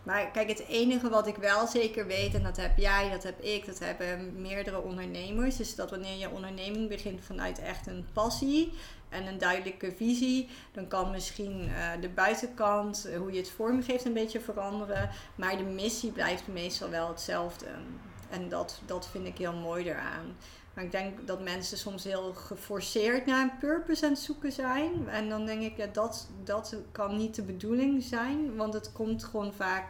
Maar kijk, het enige wat ik wel zeker weet, en dat heb jij, dat heb ik, dat hebben meerdere ondernemers, is dat wanneer je onderneming begint vanuit echt een passie en een duidelijke visie, dan kan misschien eh, de buitenkant, eh, hoe je het vormgeeft, een beetje veranderen. Maar de missie blijft meestal wel hetzelfde. En dat, dat vind ik heel mooi eraan. Maar ik denk dat mensen soms heel geforceerd naar een purpose aan het zoeken zijn. En dan denk ik, ja, dat, dat kan niet de bedoeling zijn. Want het komt gewoon vaak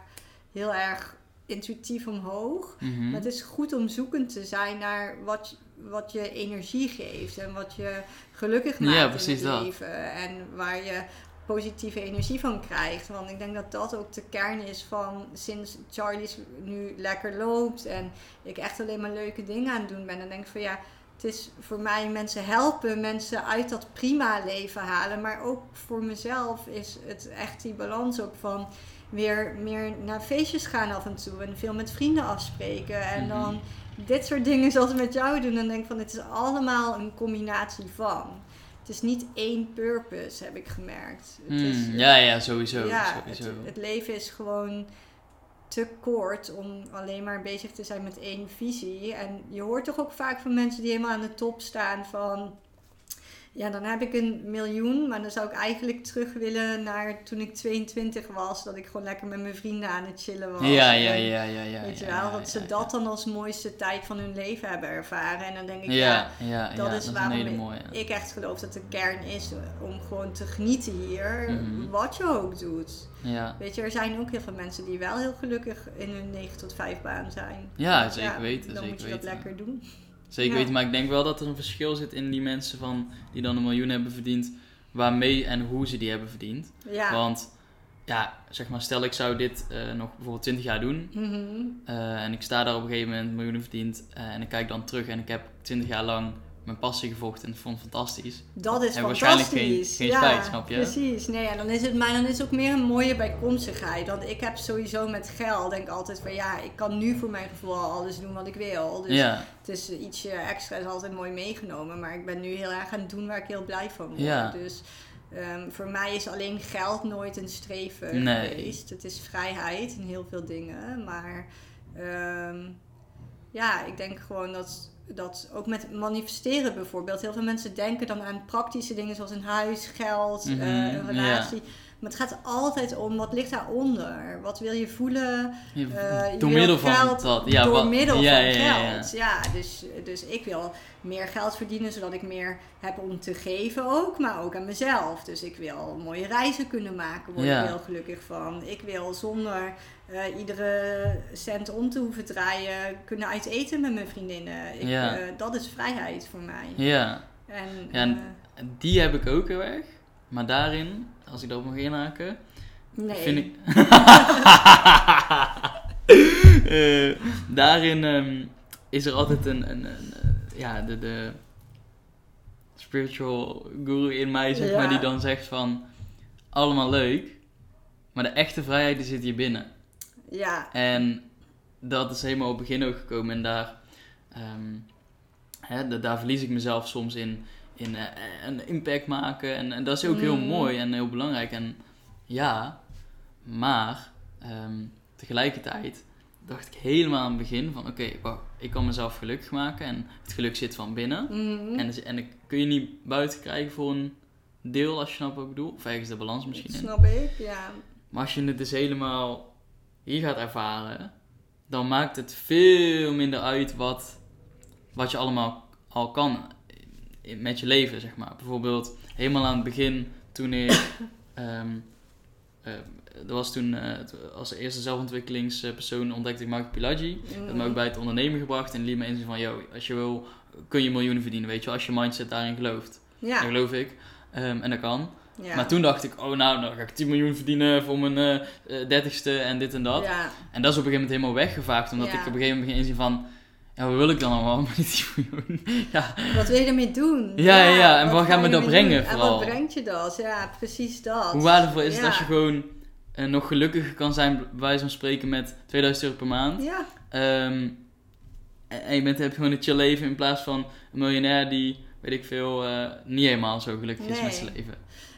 heel erg intuïtief omhoog. Mhm. Het is goed om zoekend te zijn naar wat, wat je energie geeft. En wat je gelukkig maakt Ja, in het dat. leven. En waar je positieve energie van krijgt. Want ik denk dat dat ook de kern is van sinds Charlie's nu lekker loopt. En ik echt alleen maar leuke dingen aan het doen ben. Dan denk ik van ja, het is voor mij mensen helpen. Mensen uit dat prima leven halen. Maar ook voor mezelf is het echt die balans ook van weer meer naar feestjes gaan af en toe. En veel met vrienden afspreken. En Mhm. dan dit soort dingen zoals met jou doen. Dan denk ik van het is allemaal een combinatie van. Het is niet één purpose, heb ik gemerkt. Het Mm, is, ja, ja, sowieso. ja, het, sowieso. het leven is gewoon te kort om alleen maar bezig te zijn met één visie. En je hoort toch ook vaak van mensen die helemaal aan de top staan van... Ja, dan heb ik een miljoen, maar dan zou ik eigenlijk terug willen naar toen ik 22 was. Dat ik gewoon lekker met mijn vrienden aan het chillen was. ja, ja, ja, ja, ja. Weet je wel, dat ze dat dan als mooiste tijd van hun leven hebben ervaren. En dan denk ik, ja, dat is waarom ik- mooie. ik echt geloof dat de kern is om gewoon te genieten hier, Mhm. wat je ook doet. Ja, Weet je, er zijn ook heel veel mensen die wel heel gelukkig in hun 9 tot 5 baan zijn. ja zeker weten. Dan zeker moet je weten. dat lekker doen. Zeker Ja. weten, maar ik denk wel dat er een verschil zit in die mensen van, die dan een miljoen hebben verdiend, waarmee en hoe ze die hebben verdiend. Ja. Want ja, zeg maar, stel ik zou dit eh, nog bijvoorbeeld 20 jaar doen Mhm. eh, en ik sta daar op een gegeven moment miljoenen verdiend eh, en ik kijk dan terug en ik heb 20 jaar lang mijn passie gevolgd en vond het fantastisch. Dat is En fantastisch. waarschijnlijk geen- geen ja, spijt, snap je? Precies. Nee, en dan is het, maar dan is het ook meer een mooie bijkomstigheid. Want ik heb sowieso met geld, denk ik altijd van ja, ik kan nu voor mijn gevoel al alles doen wat ik wil. Dus ja, het is ietsje extra, is altijd mooi meegenomen. Maar ik ben nu heel erg aan het doen waar ik heel blij van word. Ja. Dus ehm, voor mij is alleen geld nooit een streven Nee. geweest. Het is vrijheid in heel veel dingen. Maar ehm, ja, ik denk gewoon dat dat ook met manifesteren bijvoorbeeld. Heel veel mensen denken dan aan praktische dingen zoals een huis, geld, Mhm, eh, een relatie. Maar het gaat altijd om wat ligt daaronder. Wat wil je voelen? Je- Eh, je door middel van geld dat. Ja, door wat- middel ja, van ja, geld. Ja, dus, dus ik wil meer geld verdienen zodat ik meer heb om te geven ook, maar ook aan mezelf. Dus ik wil mooie reizen kunnen maken, word ik heel gelukkig van. Ik wil zonder eh, iedere cent om te hoeven draaien kunnen uit eten met mijn vriendinnen. Ik, Ja. eh, dat is vrijheid voor mij. Ja, En, Ja, en- eh, die heb ik ook heel erg. Maar daarin, als ik daarop mag inhaken, nee. vind ik... [LAUGHS] Daarin ehm, is er altijd een, een, een, ja, de, de spiritual guru in mij, zeg Ja. maar, die dan zegt van, allemaal leuk, maar de echte vrijheid die zit hier binnen. Ja, En dat is helemaal op het begin ook gekomen. En daar, ehm, hè, da- daar verlies ik mezelf soms in, in eh, een impact maken. En, en dat is ook heel Mm. mooi en heel belangrijk. En ja, maar ehm, tegelijkertijd dacht ik helemaal aan het begin van... Oké, ik kan mezelf gelukkig maken en het geluk zit van binnen. mhm. En, dus- en kun je niet buiten krijgen voor een deel, als je snapt wat ik bedoel. Of ergens de balans misschien in. snap ik, ja. Maar als je het dus helemaal hier gaat ervaren, dan maakt het veel minder uit wat, wat je allemaal al kan met je leven, zeg maar. Bijvoorbeeld helemaal aan het begin, toen ik... [LAUGHS] ehm eh, dat was toen, eh, als eerste zelfontwikkelingspersoon ontdekte ik Mark Pilagy. Dat heeft me ook bij het ondernemen gebracht en liet me inzien van, yo, als je wil, kun je miljoenen verdienen, weet je wel, als je mindset daarin gelooft. Ja, Dat geloof ik. Ehm, en dat kan. Ja. Maar toen dacht ik, oh nou, dan ga ik 10 miljoen verdienen voor mijn eh, eh, dertigste en dit en dat. Ja, En dat is op een gegeven moment helemaal weggevaagd, omdat Ja. ik op een gegeven moment begin inzien van, ja, wat wil ik dan allemaal [LAUGHS] met die 10 miljoen? ja, Wat wil je ermee doen? Ja, ja, ja. En wat ga gaat me je dat brengen doen? En vooral? wat brengt je dat? Ja, precies dat. hoe waardevol is het als je gewoon eh, nog gelukkiger kan zijn, bij wijze van spreken, met 2000 euro per maand. Ja, Ehm, en en je bent, heb je gewoon een chill leven in plaats van een miljonair die, weet ik veel, niet helemaal zo gelukkig is met zijn leven.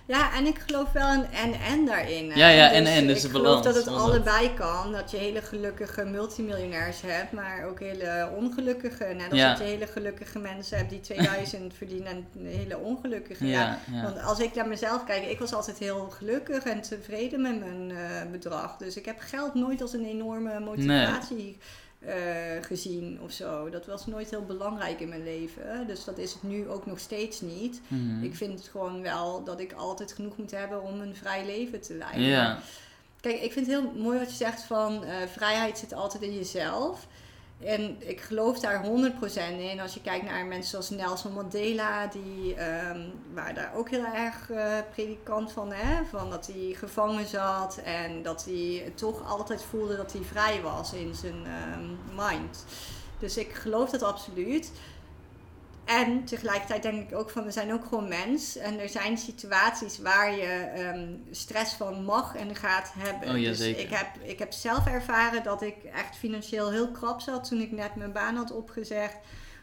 Ja, en ik geloof wel een en-en daarin. hè. Ja, ja, en-en, dus ik de geloof dat het allebei kan. Dat je hele gelukkige multimiljonairs hebt, maar ook hele ongelukkige. Net als Ja. dat je hele gelukkige mensen hebt die 2000 [LAUGHS] verdienen en hele ongelukkige. Ja. Want als ik naar mezelf kijk, ik was altijd heel gelukkig en tevreden met mijn eh, bedrag. Dus ik heb geld nooit als een enorme motivatie eh, gezien of zo. Dat was nooit heel belangrijk in mijn leven. Dus dat is het nu ook nog steeds niet. Mhm. Ik vind het gewoon wel dat ik altijd genoeg moet hebben om een vrij leven te leiden. Kijk, ik vind het heel mooi wat je zegt van eh, vrijheid zit altijd in jezelf. En ik geloof daar 100% in. Als je kijkt naar mensen zoals Nelson Mandela, die ehm waren daar ook heel erg eh, predikant van, hè? van dat hij gevangen zat en dat hij toch altijd voelde dat hij vrij was in zijn ehm, mind. Dus ik geloof dat absoluut. En tegelijkertijd denk ik ook van, we zijn ook gewoon mens. En er zijn situaties waar je ehm, stress van mag en gaat hebben. Oh ja, dus zeker. Ik heb, ik heb zelf ervaren dat ik echt financieel heel krap zat toen ik net mijn baan had opgezegd.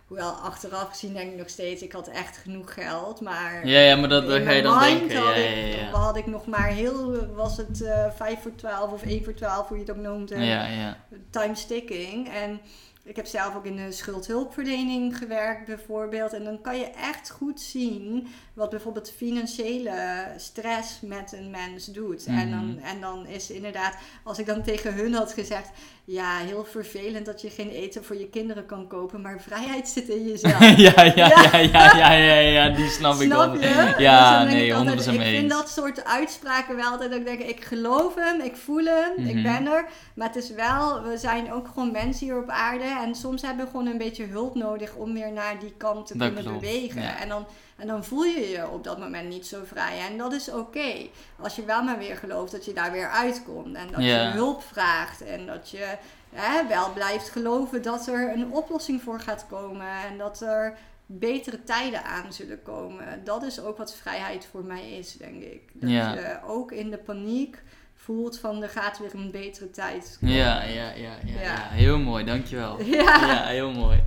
Hoewel achteraf gezien denk ik nog steeds, ik had echt genoeg geld. Maar ja, ja maar dat, ga je dan denken. Had, Ja, ik, ja, had ik nog maar heel, was het eh 5 voor 12 of 1 voor 12, hoe je het ook noemt. eh, Ja, ja. time sticking. En ik heb zelf ook in de schuldhulpverlening gewerkt bijvoorbeeld. En dan kan je echt goed zien wat bijvoorbeeld financiële stress met een mens doet. en, dan, Mhm. en dan is inderdaad, als ik dan tegen hun had gezegd... Ja, heel vervelend dat je geen eten voor je kinderen kan kopen, maar vrijheid zit in jezelf. [LAUGHS] ja, ja, ja, ja, ja, ja, ja, die snap ik wel. je? Ja, dan nee, ik 100% altijd, Ik vind dat soort uitspraken wel altijd dat ik denk, ik geloof hem, ik voel hem, ik Mhm. ben er. Maar het is wel, we zijn ook gewoon mensen hier op aarde. En soms hebben we gewoon een beetje hulp nodig om weer naar die kant te Dat kunnen klopt, bewegen. ja. En, dan, en dan voel je je op dat moment niet zo vrij. En dat is oké. Als je wel maar weer gelooft dat je daar weer uitkomt. En dat je hulp vraagt. En dat je hè, wel blijft geloven dat er een oplossing voor gaat komen. En dat er betere tijden aan zullen komen. Dat is ook wat vrijheid voor mij is, denk ik. Dat je ook in de paniek voelt van er gaat weer een betere tijd komen. Ja, ja, ja, ja, ja. Ja. Heel mooi, dankjewel. [LAUGHS] Ja. Ja, heel mooi.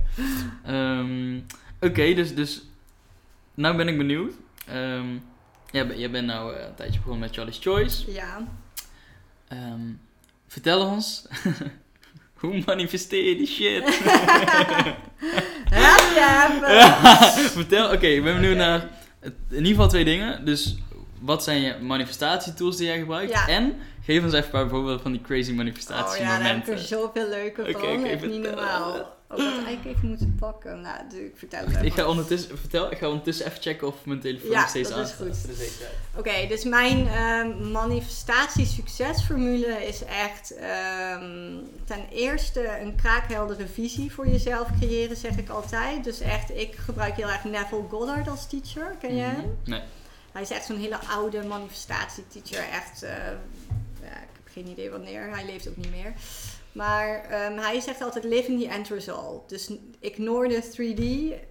Ehm, Oké, dus, dus... Nou ben ik benieuwd. Ehm jij, ben- jij bent nou eh, een tijdje begonnen met Charlie's Choice. Ja. Ehm, vertel ons... [LAUGHS] Hoe manifesteer je die shit? [LAUGHS] Even. [LAUGHS] Vertel, oké, ik ben benieuwd naar in ieder geval twee dingen. Dus wat zijn je manifestatietools die jij gebruikt? Ja. En geef ons even een paar voorbeelden van die crazy Oh ja, daar heb manifestatiemomenten. ik er zoveel leuke van. oké, Echt niet vertel. Normaal. Ook had eigenlijk even moeten pakken. Nou, ik vertel het ik even. ga ondertussen, vertel, ik ga ondertussen even checken of mijn telefoon Ja, nog steeds dat aan is staat. Oké, dus mijn ehm manifestatie-succesformule is echt ehm, ten eerste een kraakheldere visie voor jezelf creëren, zeg ik altijd. Dus echt, ik gebruik heel erg Neville Goddard als teacher. Ken je hem? Mhm. Nee. Hij is echt zo'n hele oude manifestatie-teacher. Echt, eh, ja, ik heb geen idee wanneer. Hij leeft ook niet meer. Maar ehm, hij zegt altijd living the end result. Dus ignore de 3D,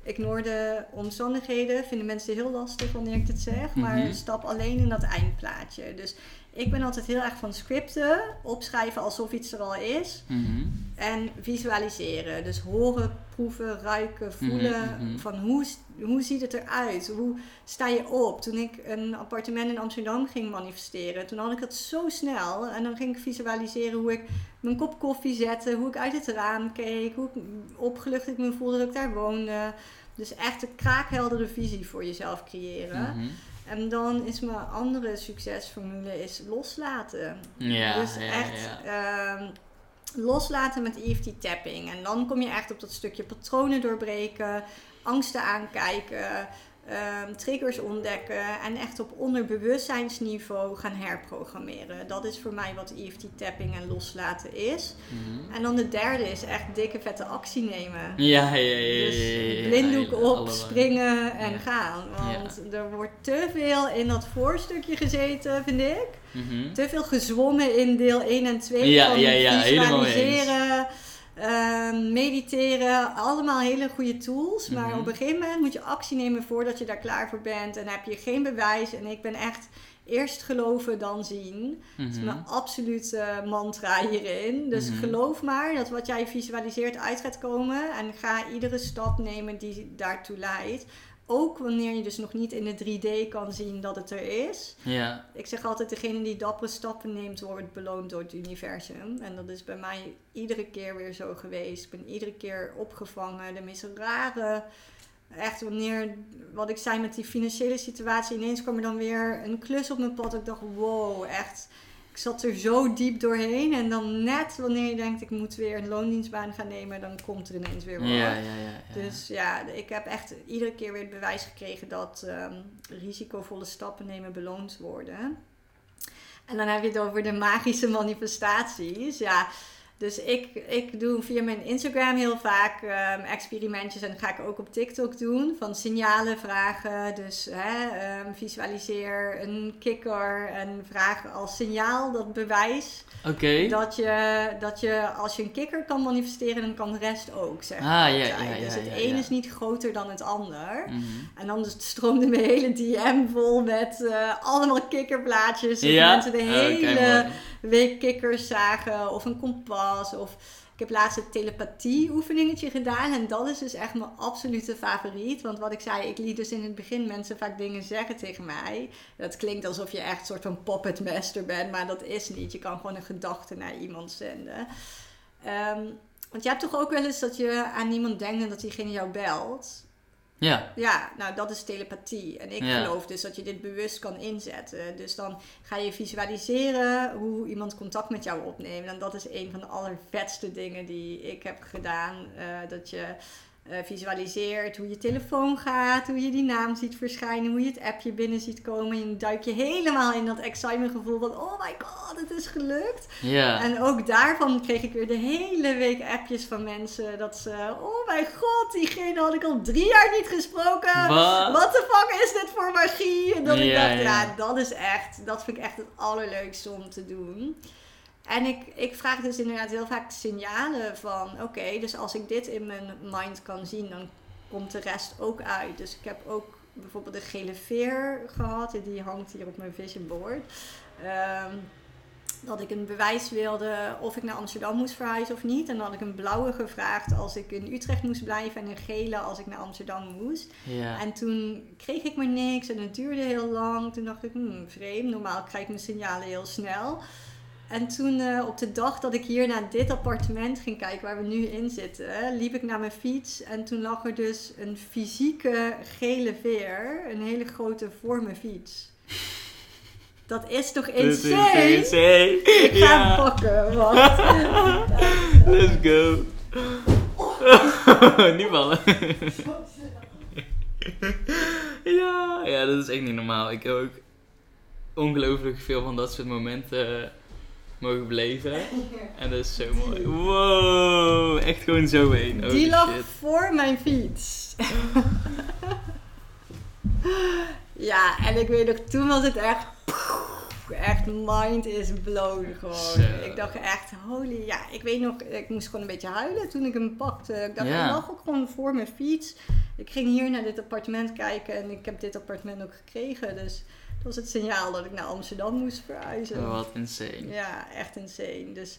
ignore de omstandigheden. Vinden mensen heel lastig wanneer ik dit zeg. Maar Mhm. stap alleen in dat eindplaatje. Dus ik ben altijd heel erg van scripten. Opschrijven alsof iets er al is. Mhm. En visualiseren. Dus horen, proeven, ruiken, voelen. Mhm, mhm. Van hoe, hoe ziet het eruit? Hoe sta je op? Toen ik een appartement in Amsterdam ging manifesteren, toen had ik het zo snel. En dan ging ik visualiseren hoe ik mijn kop koffie zette, hoe ik uit het raam keek, hoe ik opgelucht ik me voelde dat ik daar woonde. Dus echt een kraakheldere visie voor jezelf creëren. Mhm. En dan is mijn andere succesformule is loslaten. Ja, dus ja, echt ja. ehm, loslaten met EFT tapping. En dan kom je echt op dat stukje patronen doorbreken, angsten aankijken, ehm, triggers ontdekken en echt op onderbewustzijnsniveau gaan herprogrammeren. Dat is voor mij wat EFT tapping en loslaten is. Mhm. En dan de derde is echt dikke vette actie nemen. Ja, ja, ja, Dus ja, ja, ja. blinddoek op, springen en Ja. gaan. Want er wordt te veel in dat voorstukje gezeten, vind ik. Mhm. Te veel gezwommen in deel 1 en 2 Ja, van ja, ja, helemaal mee eens. visualiseren, ehm, mediteren. Allemaal hele goede tools. Maar Mhm. op een gegeven moment moet je actie nemen voordat je daar klaar voor bent. En heb je geen bewijs. En ik ben echt eerst geloven dan zien. Dat is Mhm. mijn absolute mantra hierin. Dus Mhm. geloof maar dat wat jij visualiseert uit gaat komen. En ga iedere stap nemen die daartoe leidt. Ook wanneer je dus nog niet in de 3D kan zien dat het er is. Ja. Ik zeg altijd, degene die dappere stappen neemt, wordt beloond door het universum. En dat is bij mij iedere keer weer zo geweest. Ik ben iedere keer opgevangen. De meest rare, echt wanneer, wat ik zei met die financiële situatie, ineens kwam er dan weer een klus op mijn pad. Ik dacht, wow, echt. Ik zat er zo diep doorheen. En dan net wanneer je denkt, ik moet weer een loondienstbaan gaan nemen, dan komt er ineens weer wat. Ja, ja, ja. ja. Dus ja, ik heb echt iedere keer weer het bewijs gekregen dat ehm, risicovolle stappen nemen beloond worden. En dan heb je het over de magische manifestaties. Ja, dus ik, ik doe via mijn Instagram heel vaak ehm, experimentjes en dat ga ik ook op TikTok doen. Van signalen vragen. Dus hè, ehm, visualiseer een kikker en vraag als signaal dat bewijs. Dat je, dat je als je een kikker kan manifesteren, dan kan de rest ook. Zeg Ah, maar ja, ja, ja, Dus het ja, een is niet groter dan het ander. Mhm. En dan stroomde mijn hele DM vol met eh, allemaal kikkerplaatjes. Ja? mensen de Oké, hele. Week kikkers zagen. Of een kompas. Of ik heb laatst een telepathie oefeningetje gedaan. En dat is dus echt mijn absolute favoriet. Want wat ik zei, ik liet dus in het begin mensen vaak dingen zeggen tegen mij. Dat klinkt alsof je echt een soort van puppet master bent. Maar dat is niet. Je kan gewoon een gedachte naar iemand zenden. Ehm, want je hebt toch ook wel eens dat je aan iemand denkt en dat diegene jou belt. Ja. Ja, nou dat is telepathie. En ik Ja. geloof dus dat je dit bewust kan inzetten. Dus dan ga je visualiseren hoe iemand contact met jou opneemt. En dat is een van de allervetste dingen die ik heb gedaan. eh, dat je eh, visualiseert hoe je telefoon gaat, hoe je die naam ziet verschijnen, hoe je het appje binnen ziet komen. En dan duik je helemaal in dat excitement gevoel van, oh my god, het is gelukt. Ja. En ook daarvan kreeg ik weer de hele week appjes van mensen dat ze, oh mijn god, diegene had ik al drie jaar niet gesproken. Wat? The fuck is dit voor magie? En dat ik Ja, dacht, ja. dat is echt, dat vind ik echt het allerleukste om te doen. En ik, ik vraag dus inderdaad heel vaak signalen van, oké, dus als ik dit in mijn mind kan zien, dan komt de rest ook uit. Dus ik heb ook bijvoorbeeld de gele veer gehad, die hangt hier op mijn vision board. Ehm, dat ik een bewijs wilde of ik naar Amsterdam moest verhuizen of niet. En dan had ik een blauwe gevraagd als ik in Utrecht moest blijven en een gele als ik naar Amsterdam moest. Ja. En toen kreeg ik maar niks en het duurde heel lang. Toen dacht ik, hmm, vreemd. Normaal krijg ik mijn signalen heel snel. En toen eh, op de dag dat ik hier naar dit appartement ging kijken waar we nu in zitten, liep ik naar mijn fiets. En toen lag er dus een fysieke gele veer, een hele grote voor mijn fiets. Dat is toch Dit is insane? insane. Ik ga Ja. hem pakken, wacht. [LAUGHS] Let's go. [LAUGHS] niet vallen. [LAUGHS] ja, ja, dat is echt niet normaal. Ik heb ook ongelooflijk veel van dat soort momenten eh, mogen beleven. En dat is zo mooi. Wow, echt gewoon zo heen. Die lag shit. voor mijn fiets. ja, en ik weet nog, toen was het echt... Echt mind is blown gewoon. Zo. Ik dacht echt, holy... Ja, ik weet nog, ik moest gewoon een beetje huilen toen ik hem pakte. Ik dacht, Ja. hij lag ook gewoon voor mijn fiets. Ik ging hier naar dit appartement kijken en ik heb dit appartement ook gekregen. Dus dat was het signaal dat ik naar Amsterdam moest verhuizen. Wat insane. Ja, echt insane. Dus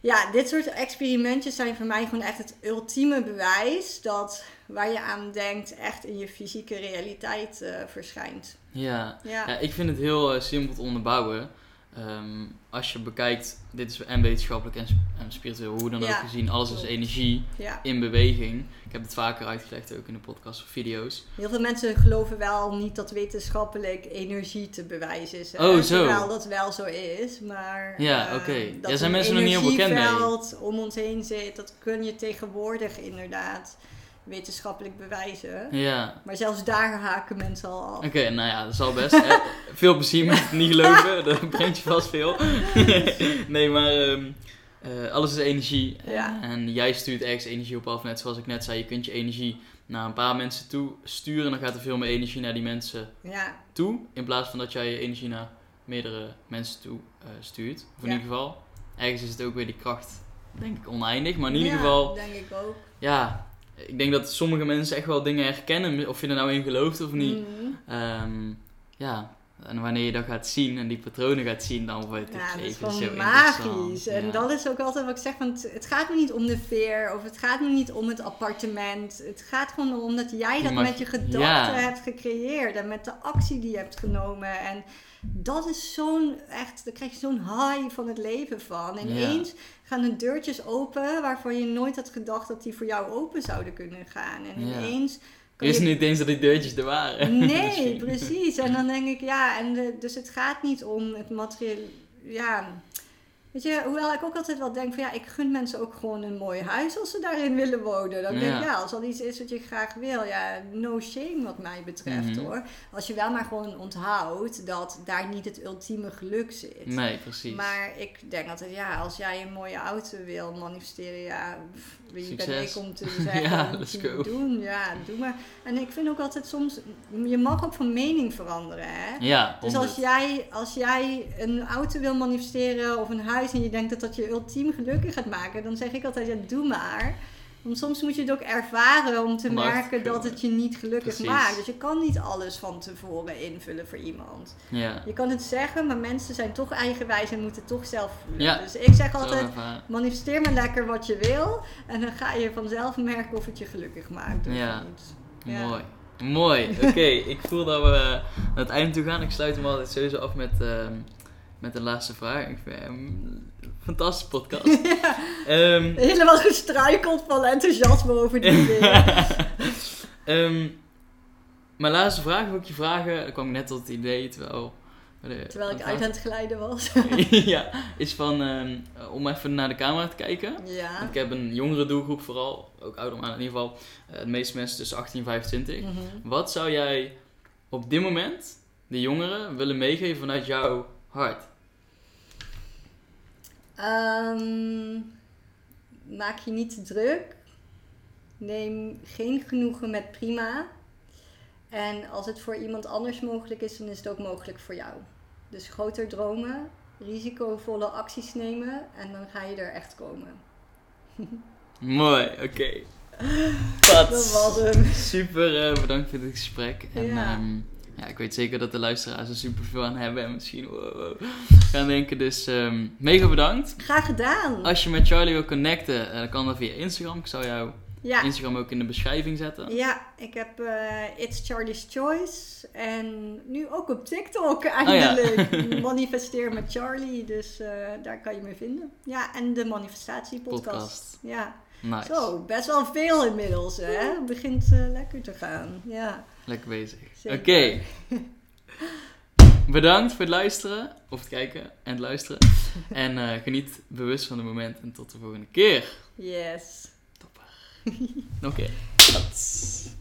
ja, dit soort experimentjes zijn voor mij gewoon echt het ultieme bewijs dat waar je aan denkt echt in je fysieke realiteit eh, verschijnt. Ja. Ja, Ja, ik vind het heel eh, simpel te onderbouwen. Ehm, als je bekijkt, dit is en wetenschappelijk en, en spiritueel, hoe dan Ja, ook gezien, alles is energie ja. in beweging. Ik heb het vaker uitgelegd ook in de podcast of video's. Heel veel mensen geloven wel niet dat wetenschappelijk energie te bewijzen is. hè. Oh, zo. Terwijl dat wel zo is, maar... Ja, eh, oké. dat Ja, zijn mensen nog niet bekend mee? om ons heen zit, dat kun je tegenwoordig inderdaad wetenschappelijk bewijzen. Ja, Maar zelfs daar haken mensen al af. oké, nou ja, dat zal best. Veel plezier met het niet geloven, [LAUGHS] dat brengt je vast veel. [LAUGHS] nee, maar ehm, eh, alles is energie. Ja. En jij stuurt ergens energie op af, net zoals ik net zei. Je kunt je energie naar een paar mensen toe sturen, dan gaat er veel meer energie naar die mensen Ja, toe. In plaats van dat jij je energie naar meerdere mensen toe eh, stuurt. Of in ieder geval, ergens is het ook weer die kracht, denk ik, oneindig. Maar in ieder Ja, geval, denk ik ook. ja, ik denk dat sommige mensen echt wel dingen herkennen, of je er nou in gelooft of niet. Mhm. Ehm, ja, en wanneer je dat gaat zien en die patronen gaat zien, dan wordt het Ja, dat is leven zo interessant. magisch. En Ja. dat is ook altijd wat ik zeg, want het gaat me niet om de veer of het gaat me niet om het appartement. Het gaat gewoon om dat jij dat mag- met je gedachten ja. hebt gecreëerd en met de actie die je hebt genomen. En dat is zo'n echt, daar krijg je zo'n high van het leven van. En Ja. ineens gaan de deurtjes open waarvan je nooit had gedacht dat die voor jou open zouden kunnen gaan. En ineens je niet eens dat die deurtjes er waren. [LAUGHS] Nee, precies. En dan denk ik, ja, en de, dus het gaat niet om het materieel. Ja, weet je, hoewel ik ook altijd wel denk van ja, ik gun mensen ook gewoon een mooi huis als ze daarin willen wonen. Dan denk ik, Ja. als dat iets is wat je graag wil, ja, no shame wat mij betreft Mhm. hoor. Als je wel maar gewoon onthoudt dat daar niet het ultieme geluk zit. Nee, precies. Maar ik denk altijd, ja, als jij een mooie auto wil manifesteren, ja, pff, wie Succes. ik om te zeggen Ja, wat let's je go. moet doen? Ja, doe maar. En ik vind ook altijd soms, je mag ook van mening veranderen, hè. ja, Dus als jij, als jij een auto wil manifesteren of een huis en je denkt dat dat je ultiem gelukkig gaat maken, dan zeg ik altijd, ja, doe maar. Want soms moet je het ook ervaren om te merken dat het je niet gelukkig Precies. maakt. Dus je kan niet alles van tevoren invullen voor iemand. Ja, Je kan het zeggen, maar mensen zijn toch eigenwijs en moeten toch zelf voelen. Ja. Dus ik zeg altijd, manifesteer maar lekker wat je wil. En dan ga je vanzelf merken of het je gelukkig maakt of Ja. niet. Ja. Mooi. Mooi. [LAUGHS] Oké, ik voel dat we naar het einde toe gaan. Ik sluit hem altijd sowieso af met, ehm, met de laatste vraag. Ik fantastische podcast. [LAUGHS] Ehm, Helemaal gestruikeld van enthousiasme over die [LAUGHS] weer. Ehm, mijn laatste vraag wil ik je vragen. Daar kwam ik net tot het idee terwijl. de- Terwijl ik uit aan het glijden was. [LAUGHS] ja, is van ehm, om even naar de camera te kijken. ja. Want ik heb een jongere doelgroep vooral, ook ouder, maar in ieder geval eh, de meeste mensen tussen 18 en 25. Mhm. Wat zou jij op dit moment de jongeren willen meegeven vanuit jouw hart? Ehm, maak je niet te druk. Neem geen genoegen met prima. En als het voor iemand anders mogelijk is, dan is het ook mogelijk voor jou. Dus groter dromen, risicovolle acties nemen en dan ga je er echt komen. [LAUGHS] Mooi, oké. Pat. [LAUGHS] Dat was hem. Super eh, bedankt voor dit gesprek. En Ja. ja. Ja, ik weet zeker dat de luisteraars er super veel aan hebben en misschien wow, wow, gaan denken. Dus ehm, mega bedankt. Graag gedaan. Als je met Charlie wil connecten, eh, dan kan dat via Instagram. Ik zal jouw Ja. Instagram ook in de beschrijving zetten. Ja, ik heb eh, It's Charlie's Choice. En nu ook op TikTok ja. eindelijk. [LAUGHS] Manifesteer met Charlie. Dus eh, daar kan je me vinden. Ja, en de manifestatiepodcast. Podcast. Ja, Nice. zo, best wel veel inmiddels. Hè? Het begint lekker te gaan. Ja, Lekker bezig. Oké. [LAUGHS] Bedankt voor het luisteren. Of het kijken en het luisteren. [LAUGHS] en eh, geniet bewust van het moment. En tot de volgende keer. yes. [LAUGHS] Oké. Tot.